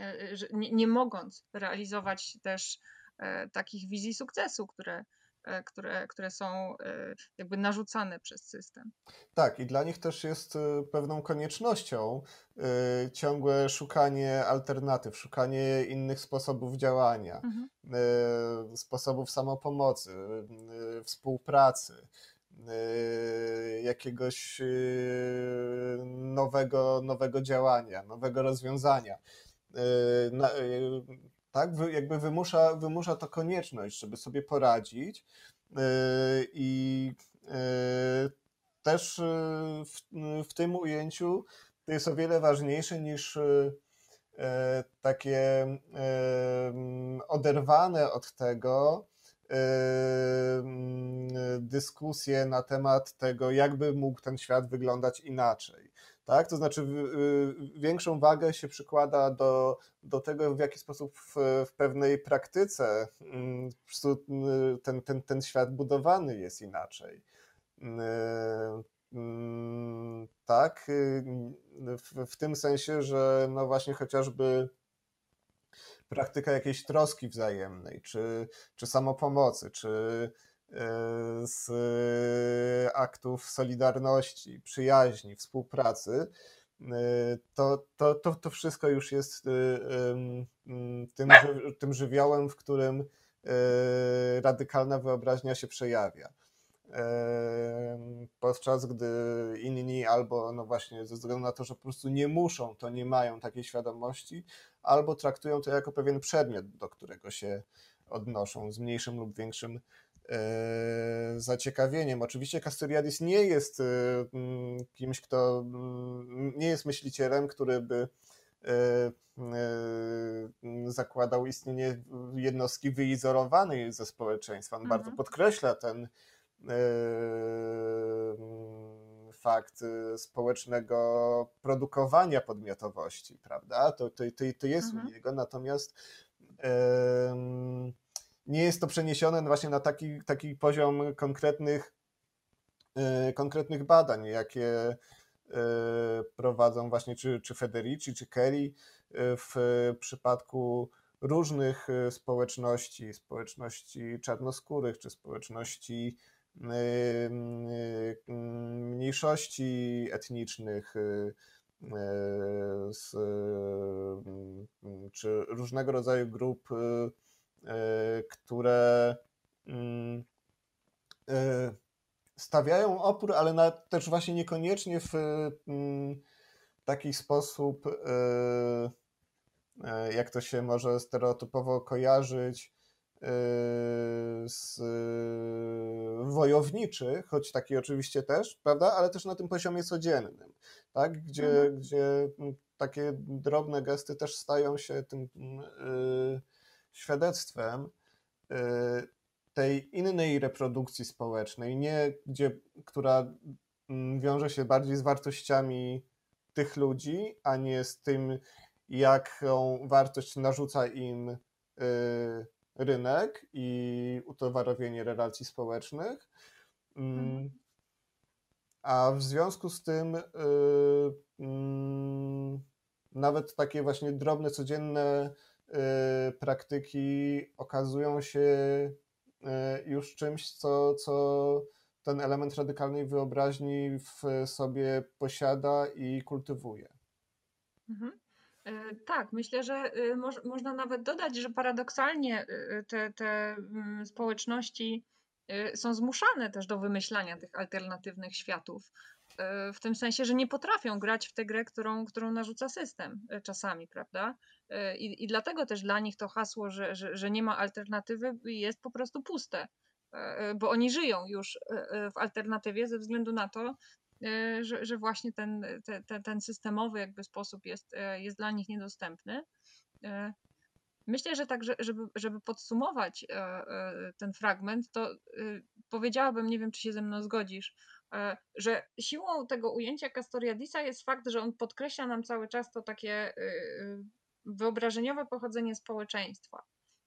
y, że nie, nie mogąc realizować też e, takich wizji sukcesu, które, które, które są e, jakby narzucane przez system. Tak, i dla nich też jest pewną koniecznością ciągłe szukanie alternatyw, szukanie innych sposobów działania, mhm. sposobów samopomocy, współpracy. Jakiegoś nowego, nowego działania, nowego rozwiązania. Tak, jakby wymusza, wymusza to konieczność, żeby sobie poradzić i też w, w tym ujęciu to jest o wiele ważniejsze niż takie oderwane od tego dyskusje na temat tego, jakby mógł ten świat wyglądać inaczej. Tak? To znaczy, większą wagę się przykłada do, do tego, w jaki sposób w, w pewnej praktyce ten, ten, ten świat budowany jest inaczej. Tak, w, w tym sensie, że no właśnie chociażby praktyka jakiejś troski wzajemnej, czy, czy samopomocy, czy z aktów solidarności, przyjaźni, współpracy, e, to, to, to, to wszystko już jest e, tym, tym żywiołem, w którym radykalna wyobraźnia się przejawia. Podczas gdy inni albo no właśnie ze względu na to, że po prostu nie muszą, to nie mają takiej świadomości, albo traktują to jako pewien przedmiot, do którego się odnoszą z mniejszym lub większym e, zaciekawieniem. Oczywiście Castoriadis nie jest e, mm, kimś, kto mm, nie jest myślicielem, który by e, zakładał istnienie jednostki wyizolowanej ze społeczeństwa. On mhm. bardzo podkreśla ten fakt społecznego produkowania podmiotowości, prawda? To, to, to, to jest mhm. u niego, natomiast nie jest to przeniesione właśnie na taki, taki poziom konkretnych, y, konkretnych badań, jakie y, prowadzą właśnie czy, czy Federici, czy Kelly w przypadku różnych społeczności, społeczności czarnoskórych, czy społeczności mniejszości etnicznych, czy różnego rodzaju grup, które mm, stawiają opór, ale na, też właśnie niekoniecznie w mm, taki sposób, jak to się może stereotypowo kojarzyć, z wojowniczy, choć taki oczywiście też, prawda, ale też na tym poziomie codziennym, tak, gdzie, mhm. gdzie takie drobne gesty też stają się tym świadectwem y, tej innej reprodukcji społecznej, nie gdzie, która wiąże się bardziej z wartościami tych ludzi, a nie z tym, jaką wartość narzuca im y, rynek i utowarowienie relacji społecznych. Mm, mhm. A w związku z tym y, mm, nawet takie właśnie drobne, codzienne praktyki okazują się y, już czymś, co, co ten element radykalnej wyobraźni w sobie posiada i kultywuje. Mhm. E, tak, myślę, że y, moż, można nawet dodać, że paradoksalnie y, te, te mm, społeczności y, są zmuszane też do wymyślania tych alternatywnych światów. W tym sensie, że nie potrafią grać w tę grę, którą, którą narzuca system czasami, prawda? I, I dlatego też dla nich to hasło, że, że, że nie ma alternatywy, jest po prostu puste, bo oni żyją już w alternatywie ze względu na to, E, że, że właśnie ten, te, ten systemowy jakby sposób jest, e, jest dla nich niedostępny. E, myślę, że tak, żeby, żeby podsumować ten fragment, to powiedziałabym, nie wiem, czy się ze mną zgodzisz, że siłą tego ujęcia Castoriadisa jest fakt, że on podkreśla nam cały czas to takie wyobrażeniowe pochodzenie społeczeństwa.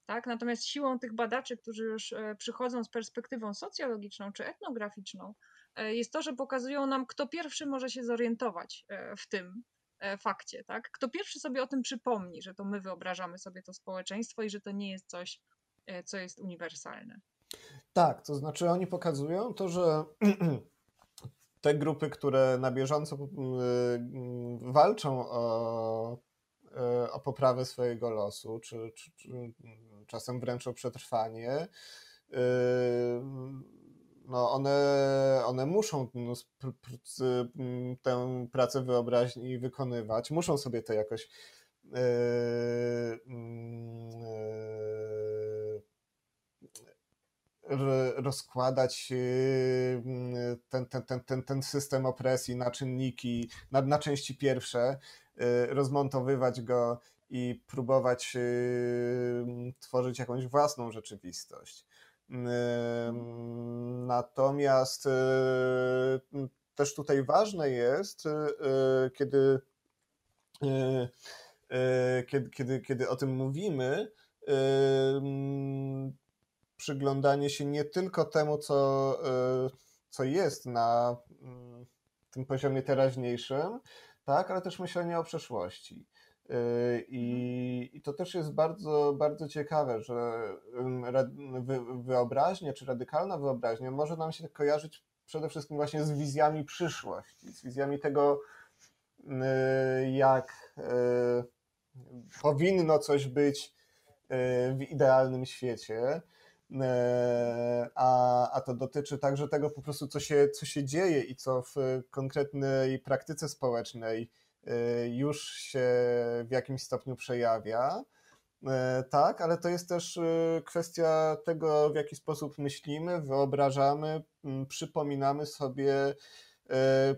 Tak? Natomiast siłą tych badaczy, którzy już przychodzą z perspektywą socjologiczną czy etnograficzną, E, jest to, że pokazują nam, kto pierwszy może się zorientować e, w tym e, fakcie, tak? Kto pierwszy sobie o tym przypomni, że to my wyobrażamy sobie to społeczeństwo i że to nie jest coś, co jest uniwersalne. Tak, to znaczy oni pokazują to, że <clears throat> te grupy, które na bieżąco walczą o, o poprawę swojego losu, czy, czy, czy czasem wręcz o przetrwanie, no one, one muszą no, tę pracę wyobraźni wykonywać, muszą sobie to jakoś yy, rozkładać yy, ten, ten, ten, ten, ten system opresji na czynniki, na, na części pierwsze, rozmontowywać go i próbować tworzyć jakąś własną rzeczywistość. Natomiast y, też tutaj ważne jest, y, y, kiedy, kiedy, kiedy, kiedy o tym mówimy, przyglądanie się nie tylko temu, co, co jest na tym poziomie teraźniejszym, tak, ale też myślenie o przeszłości. I, I, to też jest bardzo, bardzo ciekawe, że wyobraźnia, czy radykalna wyobraźnia może nam się kojarzyć przede wszystkim właśnie z wizjami przyszłości, z wizjami tego, jak powinno coś być w idealnym świecie. A, a to dotyczy także tego po prostu, co się, co się dzieje i co w konkretnej praktyce społecznej Y, już się w jakimś stopniu przejawia. Y, tak, ale to jest też kwestia tego, w jaki sposób myślimy, wyobrażamy, przypominamy sobie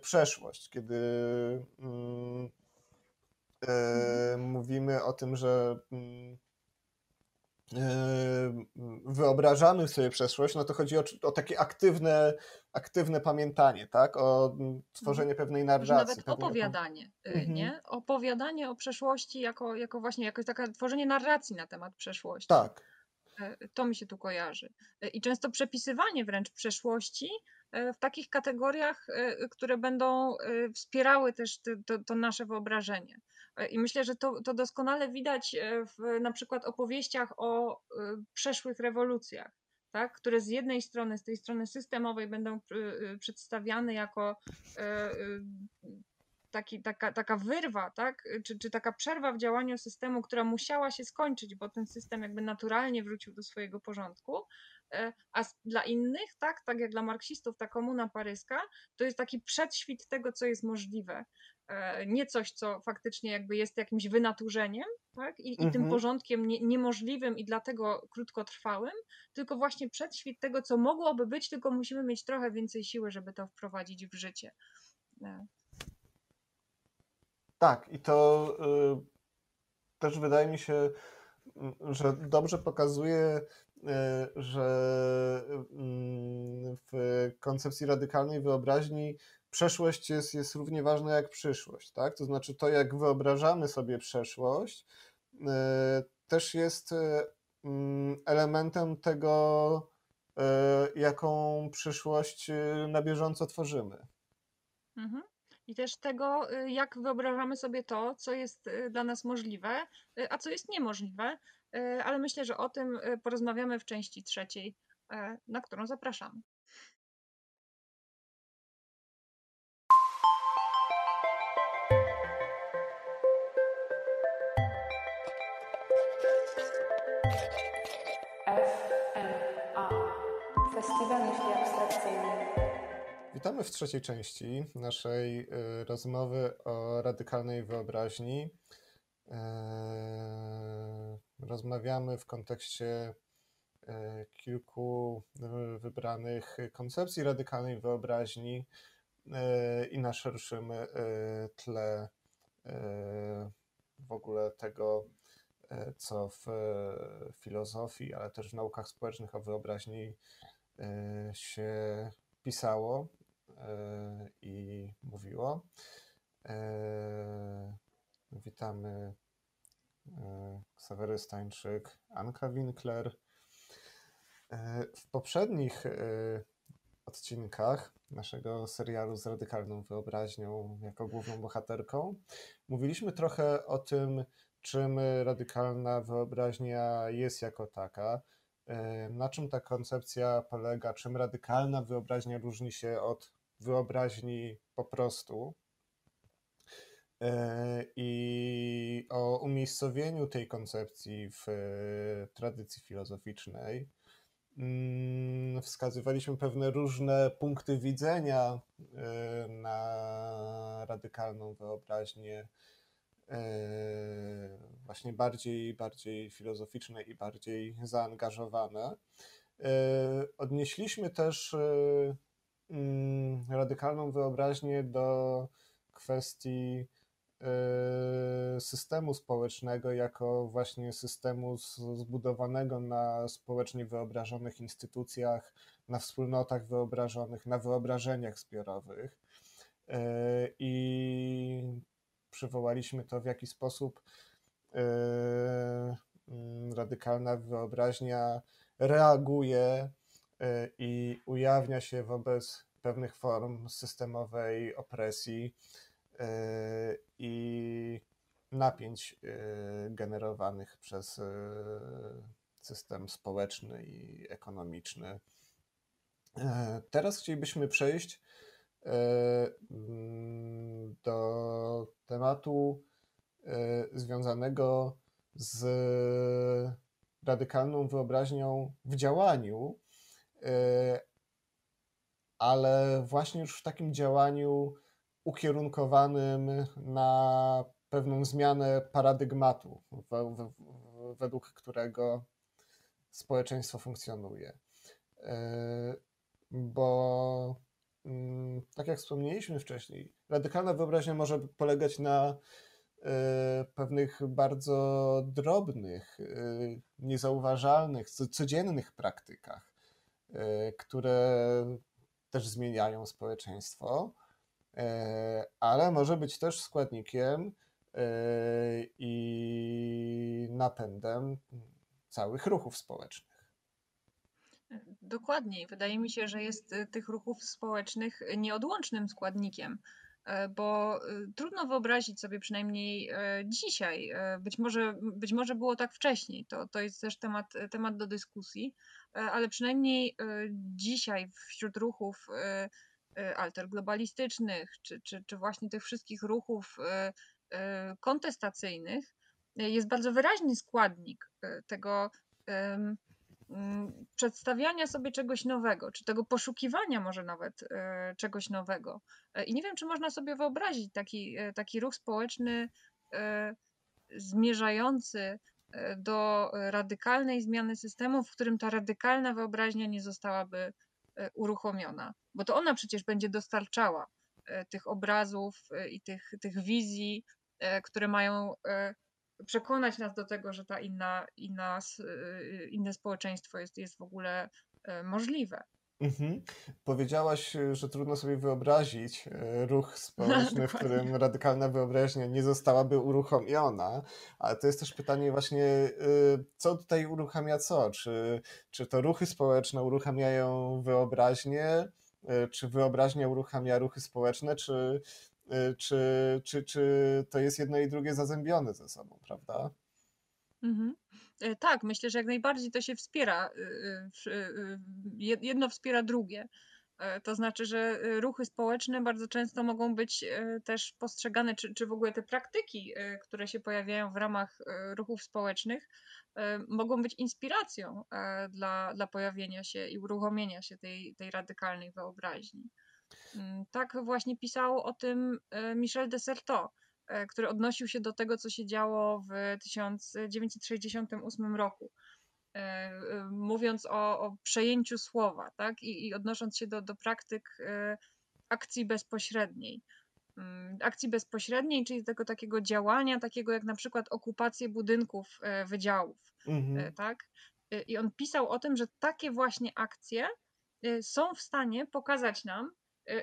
przeszłość, kiedy mhm. mówimy o tym, że wyobrażamy sobie przeszłość, no to chodzi o, o, takie aktywne, aktywne pamiętanie, tak? O tworzenie mhm. pewnej narracji. Nawet opowiadanie, mhm. nie? Opowiadanie o przeszłości jako, jako właśnie jako takie tworzenie narracji na temat przeszłości. Tak. E, to mi się tu kojarzy. E, I często przepisywanie wręcz przeszłości e, w takich kategoriach, które będą wspierały też to, to nasze wyobrażenie. I myślę, że to, to doskonale widać e, w na przykład opowieściach o e, przeszłych rewolucjach. Tak, które z jednej strony, z tej strony systemowej będą e, przedstawiane jako taki, taka, taka wyrwa, tak? czy, czy taka przerwa w działaniu systemu, która musiała się skończyć, bo ten system jakby naturalnie wrócił do swojego porządku, a dla innych, tak, tak jak dla marksistów, ta komuna paryska, to jest taki przedświt tego, co jest możliwe. E, nie coś, co faktycznie jakby jest jakimś wynaturzeniem, tak? I, mhm. i tym porządkiem nie, niemożliwym i dlatego krótkotrwałym, tylko właśnie przedświt tego, co mogłoby być, tylko musimy mieć trochę więcej siły, żeby to wprowadzić w życie. E. Tak, i to y, też wydaje mi się, że dobrze pokazuje, że y, w koncepcji radykalnej wyobraźni przeszłość jest, jest równie ważna jak przyszłość, tak? To znaczy to, jak wyobrażamy sobie przeszłość, y, też jest y, mm, elementem tego, y, jaką przyszłość na bieżąco tworzymy. Mhm. I też tego, jak wyobrażamy sobie to, co jest dla nas możliwe, a co jest niemożliwe, E, ale myślę, że o tym e, porozmawiamy w części trzeciej, e, na którą zapraszam. Witamy w trzeciej części naszej rozmowy o radykalnej wyobraźni. E, rozmawiamy w kontekście e, kilku y, wybranych koncepcji radykalnej wyobraźni e, i na szerszym tle w ogóle tego, co w filozofii, ale też w naukach społecznych o wyobraźni się pisało i mówiło. Witamy Ksawery Stańczyk, Anka Winkler. W poprzednich odcinkach naszego serialu z radykalną wyobraźnią jako główną bohaterką mówiliśmy trochę o tym, czym radykalna wyobraźnia jest jako taka, na czym ta koncepcja polega, czym radykalna wyobraźnia różni się od wyobraźni po prostu. I o umiejscowieniu tej koncepcji w tradycji filozoficznej mm, wskazywaliśmy pewne różne punkty widzenia na radykalną wyobraźnię E, właśnie bardziej, bardziej filozoficzne i bardziej zaangażowane. E, odnieśliśmy też e, mm, radykalną wyobraźnię do kwestii systemu społecznego jako właśnie systemu zbudowanego na społecznie wyobrażonych instytucjach, na wspólnotach wyobrażonych, na wyobrażeniach zbiorowych. I przywołaliśmy to, w jaki sposób e, mm, radykalna wyobraźnia reaguje e, i ujawnia się wobec pewnych form systemowej opresji e, i napięć generowanych przez system społeczny i ekonomiczny. Teraz chcielibyśmy przejść do tematu e, związanego z radykalną wyobraźnią w działaniu, e, ale właśnie już w takim działaniu ukierunkowanym na pewną zmianę paradygmatu, według którego społeczeństwo funkcjonuje. E, bo Mm, tak jak wspomnieliśmy wcześniej, radykalna wyobraźnia może polegać na e, pewnych bardzo drobnych, e, niezauważalnych, codziennych praktykach, które też zmieniają społeczeństwo, ale może być też składnikiem i napędem całych ruchów społecznych. Dokładniej. Wydaje mi się, że jest y, tych ruchów społecznych nieodłącznym składnikiem, e, bo trudno wyobrazić sobie przynajmniej e, dzisiaj, e, być może, być może było tak wcześniej, to, to jest też temat, temat do dyskusji, ale przynajmniej dzisiaj wśród ruchów alterglobalistycznych, czy, czy, czy właśnie tych wszystkich ruchów kontestacyjnych jest bardzo wyraźny składnik tego Mm, przedstawiania sobie czegoś nowego, czy tego poszukiwania może nawet czegoś nowego. I nie wiem, czy można sobie wyobrazić taki, taki ruch społeczny zmierzający do radykalnej zmiany systemu, w którym ta radykalna wyobraźnia nie zostałaby uruchomiona, bo to ona przecież będzie dostarczała tych obrazów i tych, tych wizji, które mają przekonać nas do tego, że ta inna, inna, inne społeczeństwo jest, jest w ogóle e, możliwe. Mhm. Powiedziałaś, że trudno sobie wyobrazić e, ruch społeczny, w <laughs> którym radykalna wyobraźnia nie zostałaby uruchomiona, ale to jest też pytanie właśnie, e, co tutaj uruchamia co? Czy, czy to ruchy społeczne uruchamiają wyobraźnię, czy wyobraźnia uruchamia ruchy społeczne, czy, czy, czy, czy to jest jedno i drugie zazębione ze sobą, prawda? Mhm. E, tak, myślę, że jak najbardziej to się wspiera. Y, y, jedno wspiera drugie. To znaczy, że ruchy społeczne bardzo często mogą być też postrzegane, czy, czy w ogóle te praktyki, które się pojawiają w ramach ruchów społecznych, mogą być inspiracją dla, dla pojawienia się i uruchomienia się tej, tej radykalnej wyobraźni. Mm, tak właśnie pisał o tym Michel Desserteau, który odnosił się do tego, co się działo w 1968 roku. E, e, mówiąc o, o przejęciu słowa, tak? I, i odnosząc się do, do praktyk e, akcji bezpośredniej. Mm, akcji bezpośredniej, czyli tego takiego działania, takiego jak na przykład okupację budynków wydziałów, mhm. tak? I on pisał o tym, że takie właśnie akcje są w stanie pokazać nam,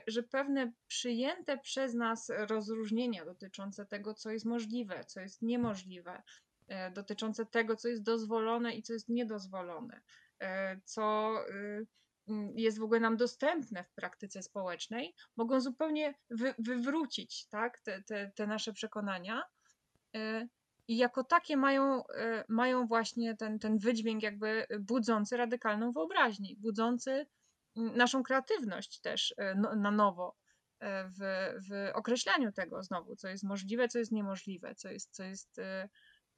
że pewne przyjęte przez nas rozróżnienia dotyczące tego, co jest możliwe, co jest niemożliwe, E, dotyczące tego, co jest dozwolone i co jest niedozwolone, e, co y, jest w ogóle nam dostępne w praktyce społecznej, mogą zupełnie wy, wywrócić tak, te, te, te nasze przekonania. I jako takie mają, mają właśnie ten, ten wydźwięk, jakby budzący radykalną wyobraźnię, budzący naszą kreatywność też no, na nowo w, w określaniu tego znowu, co jest możliwe, co jest niemożliwe, co jest, co jest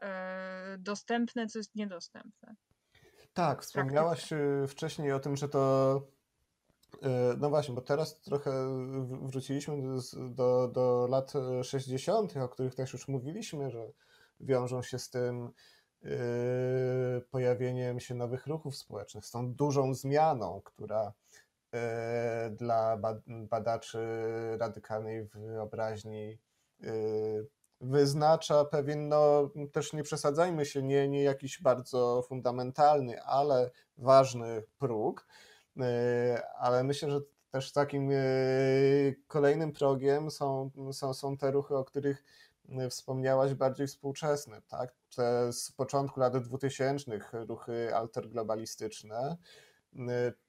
E, dostępne, co jest niedostępne. Tak, wspomniałaś e, wcześniej o tym, że to. E, no właśnie, bo teraz trochę wróciliśmy do, do, do lat 60., o których też już mówiliśmy, że wiążą się z tym pojawieniem się nowych ruchów społecznych, z tą dużą zmianą, która dla badaczy radykalnej wyobraźni wyznacza pewien, no też nie przesadzajmy się, nie, nie jakiś bardzo fundamentalny, ale ważny próg. Ale myślę, że też takim kolejnym progiem są, są, są te ruchy, o których wspomniałaś, bardziej współczesne, tak? Te z początku lat 2000 ruchy alterglobalistyczne,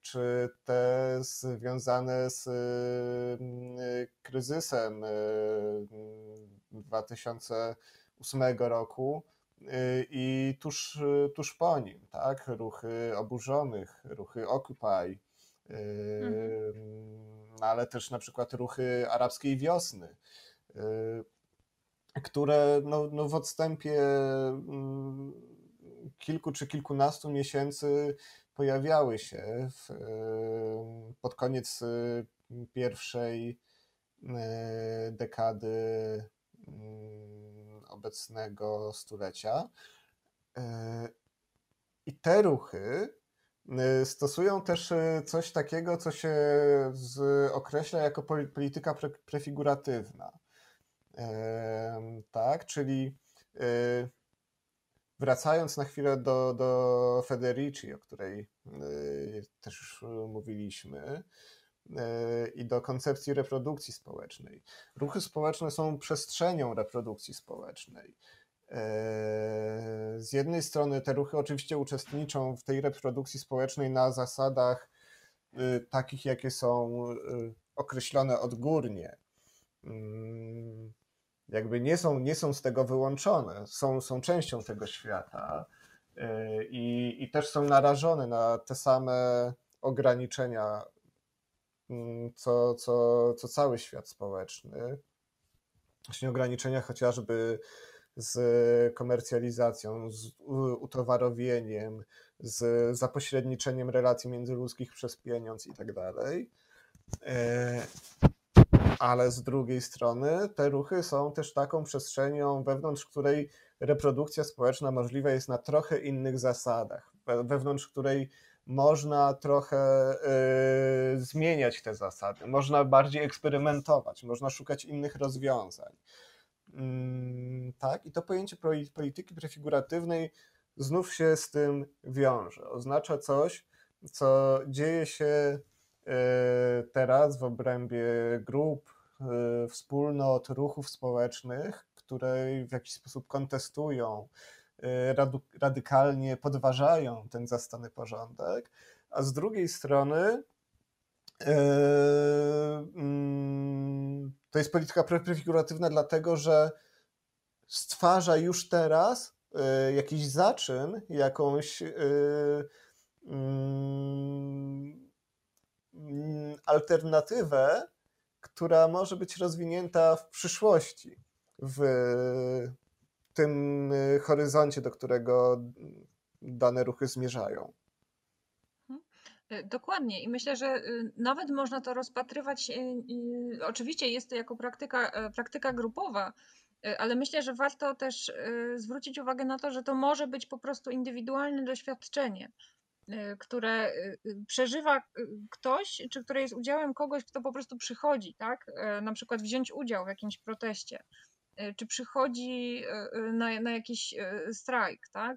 czy te związane z kryzysem 2008 roku y, i tuż, tuż po nim, tak? Ruchy oburzonych, ruchy Occupy, mhm. ale też na przykład ruchy arabskiej wiosny, y, które no, no w odstępie mm, kilku czy kilkunastu miesięcy pojawiały się w, pod koniec y, pierwszej dekady Mm, obecnego stulecia. I te ruchy y, stosują też y, coś takiego, co się określa jako polityka pre, prefiguratywna. Tak, czyli y, wracając na chwilę do, do Federici, o której też już mówiliśmy, i do koncepcji reprodukcji społecznej. Ruchy społeczne są przestrzenią reprodukcji społecznej. E, z jednej strony te ruchy oczywiście uczestniczą w tej reprodukcji społecznej na zasadach y, takich, jakie są y, określone odgórnie. Jakby nie są, nie są z tego wyłączone, są, są częścią tego świata y, i, i też są narażone na te same ograniczenia Mm, co, co, co cały świat społeczny. Właśnie ograniczenia chociażby z komercjalizacją, z utowarowieniem, z zapośredniczeniem relacji międzyludzkich przez pieniądz i tak dalej. Ale z drugiej strony te ruchy są też taką przestrzenią, wewnątrz której reprodukcja społeczna możliwa jest na trochę innych zasadach, wewnątrz której można trochę y, zmieniać te zasady, można bardziej eksperymentować, można szukać innych rozwiązań. Mm, tak, i to pojęcie polityki prefiguratywnej znów się z tym wiąże. Oznacza coś, co dzieje się teraz w obrębie grup, y, wspólnot, ruchów społecznych, które w jakiś sposób kontestują Y, radykalnie podważają ten zastany porządek, a z drugiej strony mm, to jest polityka prefiguratywna, dlatego że stwarza już teraz jakiś zaczyn, jakąś mm, alternatywę, która może być rozwinięta w przyszłości, w tym horyzoncie, do którego dane ruchy zmierzają. E, dokładnie. I myślę, że y, nawet można to rozpatrywać, y, oczywiście jest to jako praktyka, e, praktyka grupowa, ale myślę, że warto też zwrócić uwagę na to, że to może być po prostu indywidualne doświadczenie, które przeżywa ktoś, czy które jest udziałem kogoś, kto po prostu przychodzi, tak? Na przykład wziąć udział w jakimś proteście, czy przychodzi na, na jakiś strajk, tak?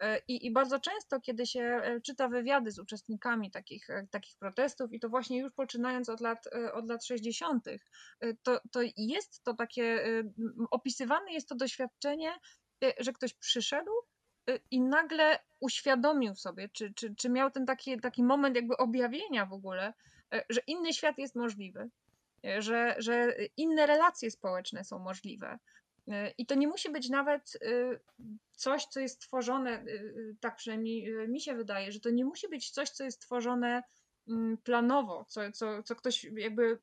E, I, I, bardzo często, kiedy się e, czyta wywiady z uczestnikami takich, e, takich protestów, i to właśnie już poczynając od lat, od lat 60., to, to jest to takie, opisywane jest to doświadczenie, że ktoś przyszedł i nagle uświadomił sobie, czy, czy, czy miał ten taki, taki moment jakby objawienia w ogóle, że inny świat jest możliwy, że, że inne relacje społeczne są możliwe, I to nie musi być nawet y, coś, co jest tworzone, y, y, tak przynajmniej mi się wydaje, że to nie musi być coś, co jest tworzone planowo, co, co, co ktoś jakby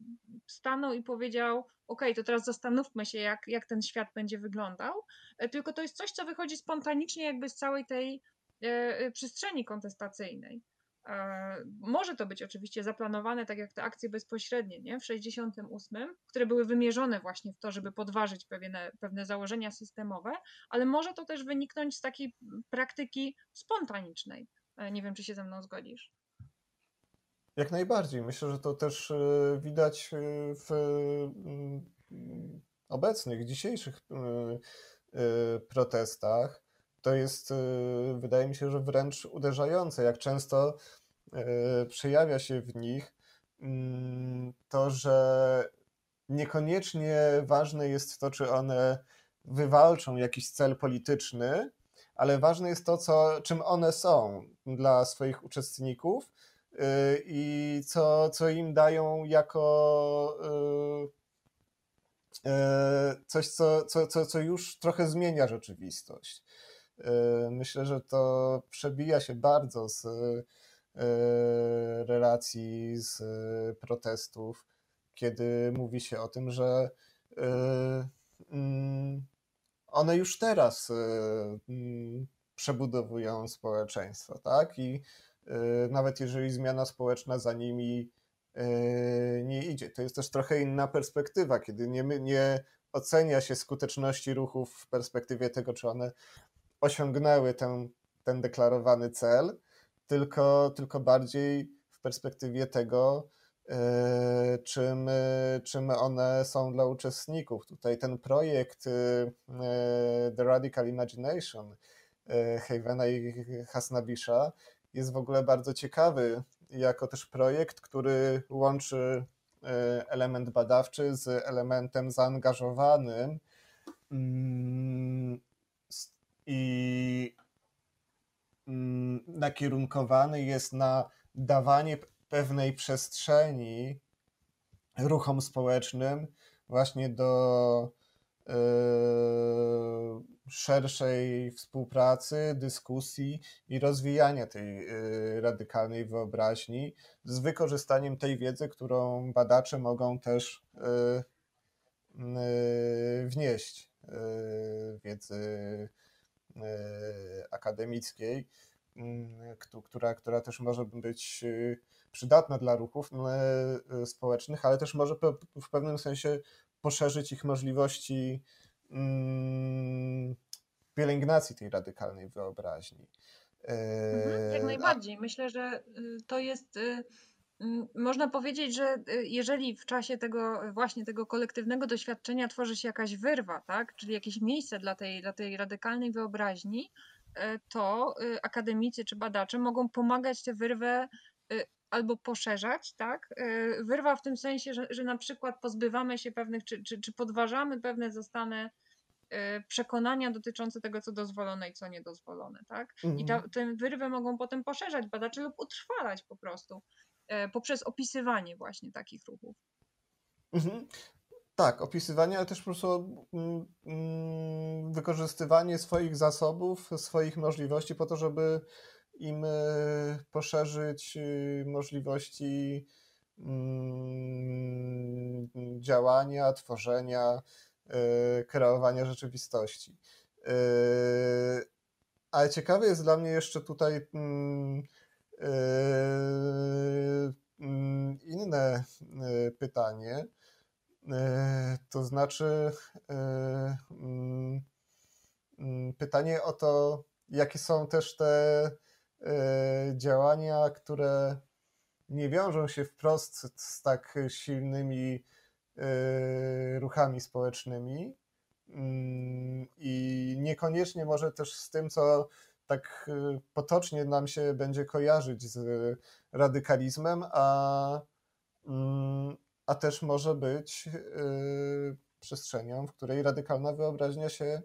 stanął i powiedział: OK, to teraz zastanówmy się, jak, jak ten świat będzie wyglądał. E, tylko to jest coś, co wychodzi spontanicznie, jakby z całej tej e, przestrzeni kontestacyjnej. E, może to być oczywiście zaplanowane, tak jak te akcje bezpośrednie nie? w 68, które były wymierzone właśnie w to, żeby podważyć pewne, pewne założenia systemowe, ale może to też wyniknąć z takiej praktyki spontanicznej. E, nie wiem, czy się ze mną zgodzisz. Jak najbardziej. Myślę, że to też e, widać w mm, obecnych, dzisiejszych protestach to jest, wydaje mi się, że wręcz uderzające, jak często przejawia się w nich mm, to, że niekoniecznie ważne jest to, czy one wywalczą jakiś cel polityczny, ale ważne jest to, co, czym one są dla swoich uczestników i co, co im dają jako coś, co, co, co, co już trochę zmienia rzeczywistość. Myślę, że to przebija się bardzo z relacji, z protestów, kiedy mówi się o tym, że mm, one już teraz mm, przebudowują społeczeństwo, tak? I nawet jeżeli zmiana społeczna za nimi nie idzie, to jest też trochę inna perspektywa, kiedy nie, nie ocenia się skuteczności ruchów w perspektywie tego, czy one osiągnęły ten, ten deklarowany cel, tylko, tylko bardziej w perspektywie tego, e, czym, e, czym one są dla uczestników. Tutaj ten projekt e, The Radical Imagination Havena i Hasnabisha jest w ogóle bardzo ciekawy, jako też projekt, który łączy element badawczy z elementem zaangażowanym mm, i mm, nakierunkowany jest na dawanie pewnej przestrzeni ruchom społecznym właśnie do yy, szerszej współpracy, dyskusji i rozwijania tej yy, radykalnej wyobraźni z wykorzystaniem tej wiedzy, którą badacze mogą też yy, wnieść, wiedzy akademickiej, która, która też może być przydatna dla ruchów społecznych, ale też może w pewnym sensie poszerzyć ich możliwości mm, pielęgnacji tej radykalnej wyobraźni. Mhm, jak najbardziej. Myślę, że y, to jest y, można powiedzieć, że y, jeżeli w czasie tego właśnie tego kolektywnego doświadczenia tworzy się jakaś wyrwa, tak, czyli jakieś miejsce dla tej, dla tej radykalnej wyobraźni, e, to y, akademicy czy badacze mogą pomagać tę wyrwę y, albo poszerzać, tak? E, wyrwa w tym sensie, że, że na przykład pozbywamy się pewnych, czy, czy, czy podważamy pewne zostane e, przekonania dotyczące tego, co dozwolone i co niedozwolone, tak? I ta, mhm. tę wyrwę mogą potem poszerzać badacze lub utrwalać po prostu. E, poprzez opisywanie właśnie takich ruchów. Mhm. Tak, opisywanie, ale też po prostu mm, mm, wykorzystywanie swoich zasobów, swoich możliwości po to, żeby im poszerzyć e, możliwości mm, działania, tworzenia, kreowania rzeczywistości. Ale ciekawe jest dla mnie jeszcze tutaj mm, inne pytanie. To znaczy mm, pytanie o to, jakie są też te działania, które nie wiążą się wprost z tak silnymi ruchami społecznymi, Mm, i niekoniecznie może też z tym, co tak y, potocznie nam się będzie kojarzyć z radykalizmem, a, mm, a też może być przestrzenią, w której radykalna wyobraźnia się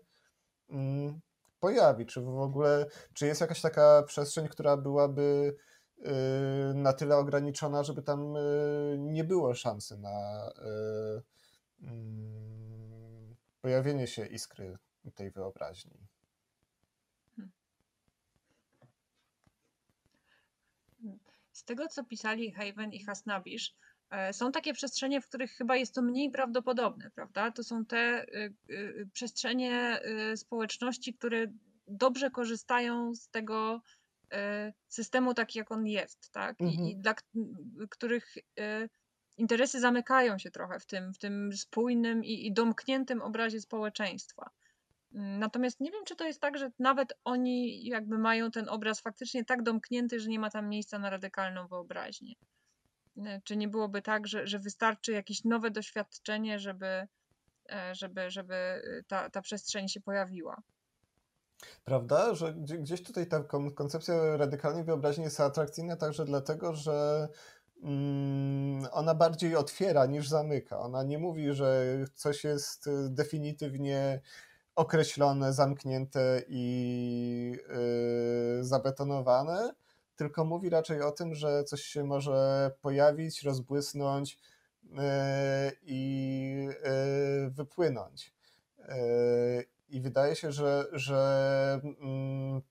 mm, pojawi. Czy w ogóle, czy jest jakaś taka przestrzeń, która byłaby y, na tyle ograniczona, żeby tam nie było szansy na pojawienie się iskry tej wyobraźni. Z tego, co pisali Haven i Hasnabisz, są takie przestrzenie, w których chyba jest to mniej prawdopodobne, prawda? To są te y, y, przestrzenie y, społeczności, które dobrze korzystają z tego systemu taki, jak on jest, tak? Mhm. I, dla których interesy zamykają się trochę w tym, w tym spójnym i, i domkniętym obrazie społeczeństwa. Mm, natomiast nie wiem, czy to jest tak, że nawet oni jakby mają ten obraz faktycznie tak domknięty, że nie ma tam miejsca na radykalną wyobraźnię. E, czy nie byłoby tak, że, że wystarczy jakieś nowe doświadczenie, żeby, e, żeby, żeby ta, ta przestrzeń się pojawiła? Prawda, że gdzieś tutaj ta koncepcja radykalnej wyobraźni jest atrakcyjna także dlatego, że Mm, ona bardziej otwiera niż zamyka. Ona nie mówi, że coś jest definitywnie określone, zamknięte i zabetonowane, tylko mówi raczej o tym, że coś się może pojawić, rozbłysnąć yy, i yy, wypłynąć. Y, I wydaje się, że, że mm,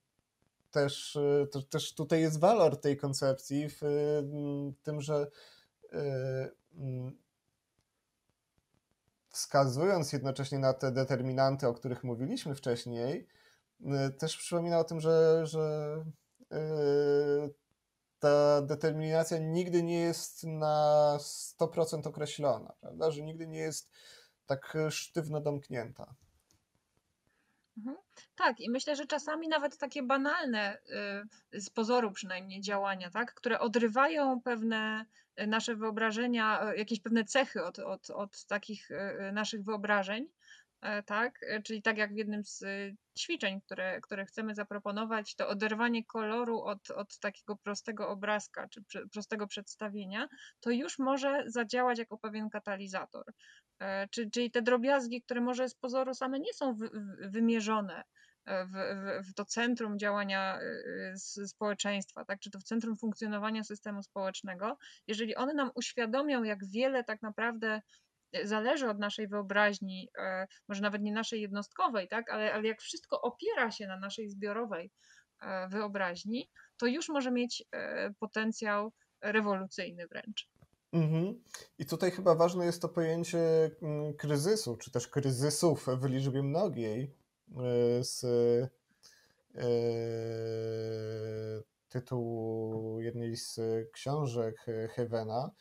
też, to, też tutaj jest walor tej koncepcji w mm, tym, że mm, wskazując jednocześnie na te determinanty, o których mówiliśmy wcześniej, też przypomina o tym, że, że ta determinacja nigdy nie jest na 100% określona, prawda? że nigdy nie jest tak sztywno domknięta. Mhm. Tak, i myślę, że czasami nawet takie banalne, y, z pozoru przynajmniej działania, tak, które odrywają pewne y, nasze wyobrażenia, y, jakieś pewne cechy od, od, od takich naszych wyobrażeń, tak, e, czyli tak jak w jednym z ćwiczeń, które, które chcemy zaproponować, to oderwanie koloru od, od takiego prostego obrazka czy prostego przedstawienia, to już może zadziałać jako pewien katalizator. E, czyli te drobiazgi, które może z pozoru same nie są wymierzone e, w, w, w to centrum działania e, społeczeństwa, tak? czy to w centrum funkcjonowania systemu społecznego, jeżeli one nam uświadomią, jak wiele tak naprawdę zależy od naszej wyobraźni, może nawet nie naszej jednostkowej, tak? ale, ale jak wszystko opiera się na naszej zbiorowej wyobraźni, to już może mieć potencjał rewolucyjny wręcz. Mhm. I tutaj chyba ważne jest to pojęcie mm, kryzysu, czy też kryzysów w liczbie mnogiej e, z e, tytułu jednej z książek Heavena.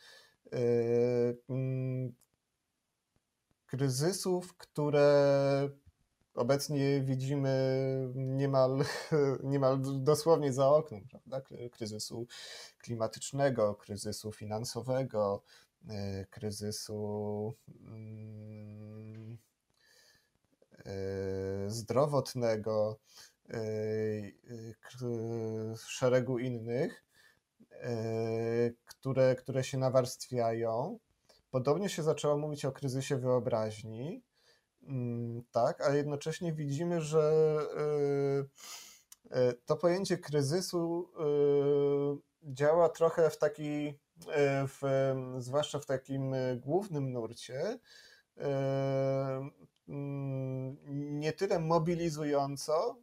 Kryzysów, które obecnie widzimy niemal, <laughs> niemal dosłownie za oknem, prawda? kryzysu klimatycznego, kryzysu finansowego, y, kryzysu mm, y, zdrowotnego, y, szeregu innych, które, które się nawarstwiają. Podobnie się zaczęło mówić o kryzysie wyobraźni, Mm, tak, ale jednocześnie widzimy, że y, y, to pojęcie kryzysu y, działa trochę w taki, w, zwłaszcza w takim głównym nurcie, mm, nie tyle mobilizująco,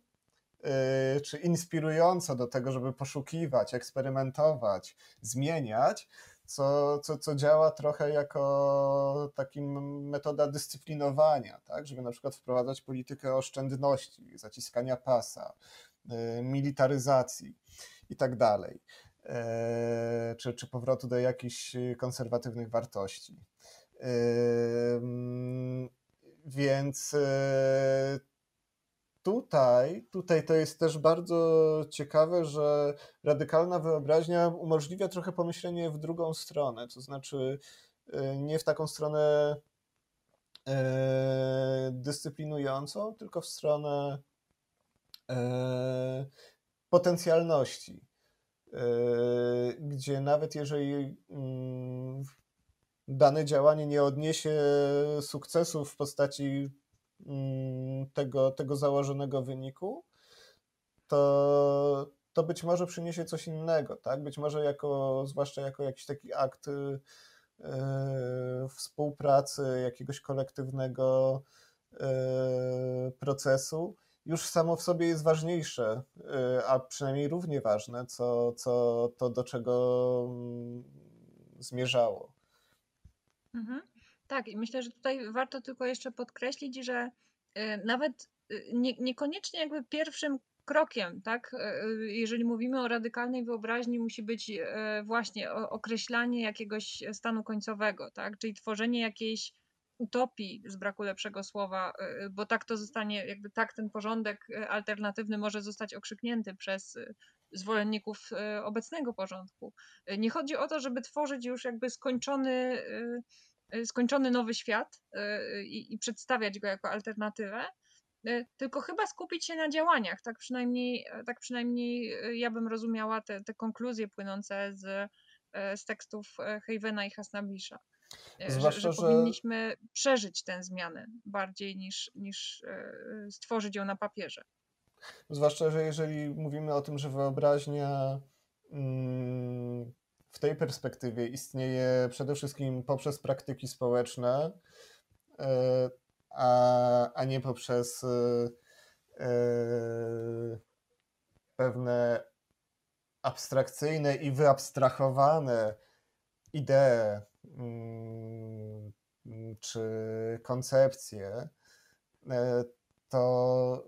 czy inspirująco do tego, żeby poszukiwać, eksperymentować, zmieniać, co, co, co działa trochę jako taka metoda dyscyplinowania, tak? żeby na przykład wprowadzać politykę oszczędności, zaciskania pasa, y, militaryzacji i tak dalej, e, czy, czy powrotu do jakichś konserwatywnych wartości. Więc e, tutaj, tutaj to jest też bardzo ciekawe, że radykalna wyobraźnia umożliwia trochę pomyślenie w drugą stronę, to znaczy e, nie w taką stronę e, dyscyplinującą, tylko w stronę potencjalności, gdzie nawet jeżeli mm, dane działanie nie odniesie sukcesu w postaci tego, tego założonego wyniku, to, to być może przyniesie coś innego, tak? Być może jako, zwłaszcza jako jakiś taki akt yy, współpracy, jakiegoś kolektywnego yy, procesu, już samo w sobie jest ważniejsze, yy, a przynajmniej równie ważne, co, co to, do czego mm, zmierzało. Mhm. Tak, i myślę, że tutaj warto tylko jeszcze podkreślić, że e, nawet e, nie, niekoniecznie jakby pierwszym krokiem, tak, e, jeżeli mówimy o radykalnej wyobraźni, musi być właśnie określanie jakiegoś stanu końcowego, tak, czyli tworzenie jakiejś utopii, z braku lepszego słowa, bo tak to zostanie, jakby tak ten porządek alternatywny może zostać okrzyknięty przez zwolenników obecnego porządku. Nie chodzi o to, żeby tworzyć już jakby skończony Y, skończony nowy świat y, i, i przedstawiać go jako alternatywę, y, tylko chyba skupić się na działaniach. Tak przynajmniej, tak przynajmniej ja bym rozumiała te, te konkluzje płynące z, z tekstów Havena i Hasnabisza. Zwłaszcza, że, że, powinniśmy przeżyć tę zmianę bardziej niż, niż stworzyć ją na papierze. Zwłaszcza, że jeżeli mówimy o tym, że wyobraźnia mm, w tej perspektywie istnieje przede wszystkim poprzez praktyki społeczne, e, a, a nie poprzez e, e, pewne abstrakcyjne i wyabstrahowane idee mm, czy koncepcje, to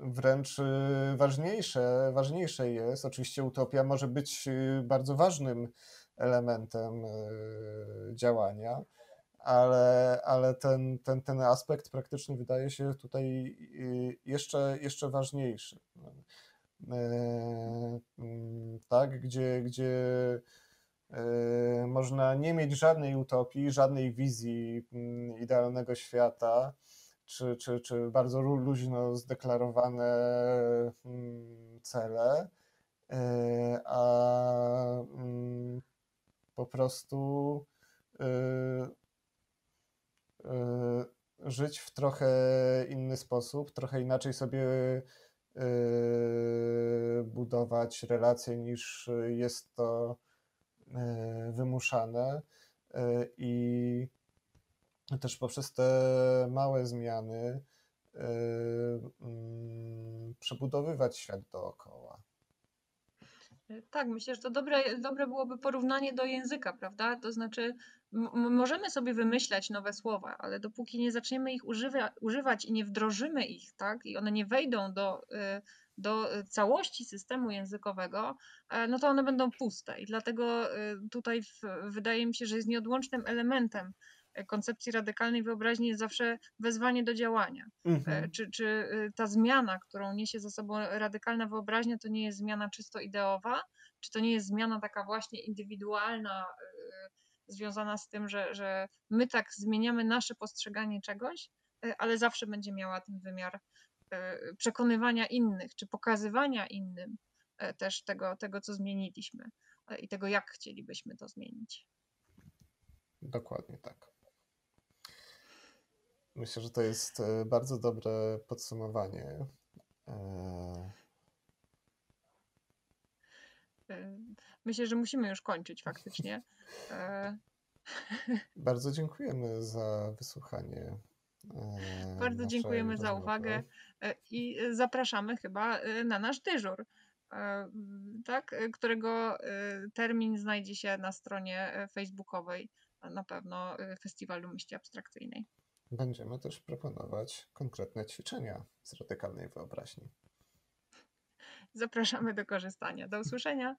wręcz y, ważniejsze, ważniejsze jest. Oczywiście utopia może być y, bardzo ważnym elementem y, działania, ale, ale ten, ten, ten aspekt praktyczny wydaje się tutaj jeszcze, jeszcze ważniejszy. Mm, tak, gdzie, gdzie można nie mieć żadnej utopii, żadnej wizji mm, idealnego świata, czy, czy, czy bardzo luźno zdeklarowane mm, cele, e, a mm, po prostu e, e, żyć w trochę inny sposób, trochę inaczej sobie budować relacje niż jest to wymuszane i też poprzez te małe zmiany yy, yy, przebudowywać świat dookoła. Tak, myślę, że to dobre, dobre byłoby porównanie do języka, prawda? To znaczy, możemy sobie wymyślać nowe słowa, ale dopóki nie zaczniemy ich używa używać i nie wdrożymy ich, tak, i one nie wejdą do, y, do całości systemu językowego, e, no to one będą puste. I dlatego tutaj w, wydaje mi się, że jest nieodłącznym elementem koncepcji radykalnej wyobraźni jest zawsze wezwanie do działania. Mhm. E, czy, czy y, ta zmiana, którą niesie za sobą radykalna wyobraźnia, to nie jest zmiana czysto ideowa, czy to nie jest zmiana taka właśnie indywidualna, y, związana z tym, że, że my tak zmieniamy nasze postrzeganie czegoś, y, ale zawsze będzie miała ten wymiar przekonywania innych, czy pokazywania innym też tego, tego co zmieniliśmy i tego, jak chcielibyśmy to zmienić. Dokładnie tak. Myślę, że to jest e, bardzo dobre podsumowanie. E, e, myślę, że musimy już kończyć faktycznie. <laughs> Bardzo dziękujemy za wysłuchanie. Bardzo dziękujemy rozmowy. za uwagę i zapraszamy chyba na nasz dyżur. tak, którego termin znajdzie się na stronie facebookowej na pewno Festiwalu Myśli Abstrakcyjnej. Będziemy też proponować konkretne ćwiczenia z radykalnej wyobraźni. Zapraszamy do korzystania. Do usłyszenia.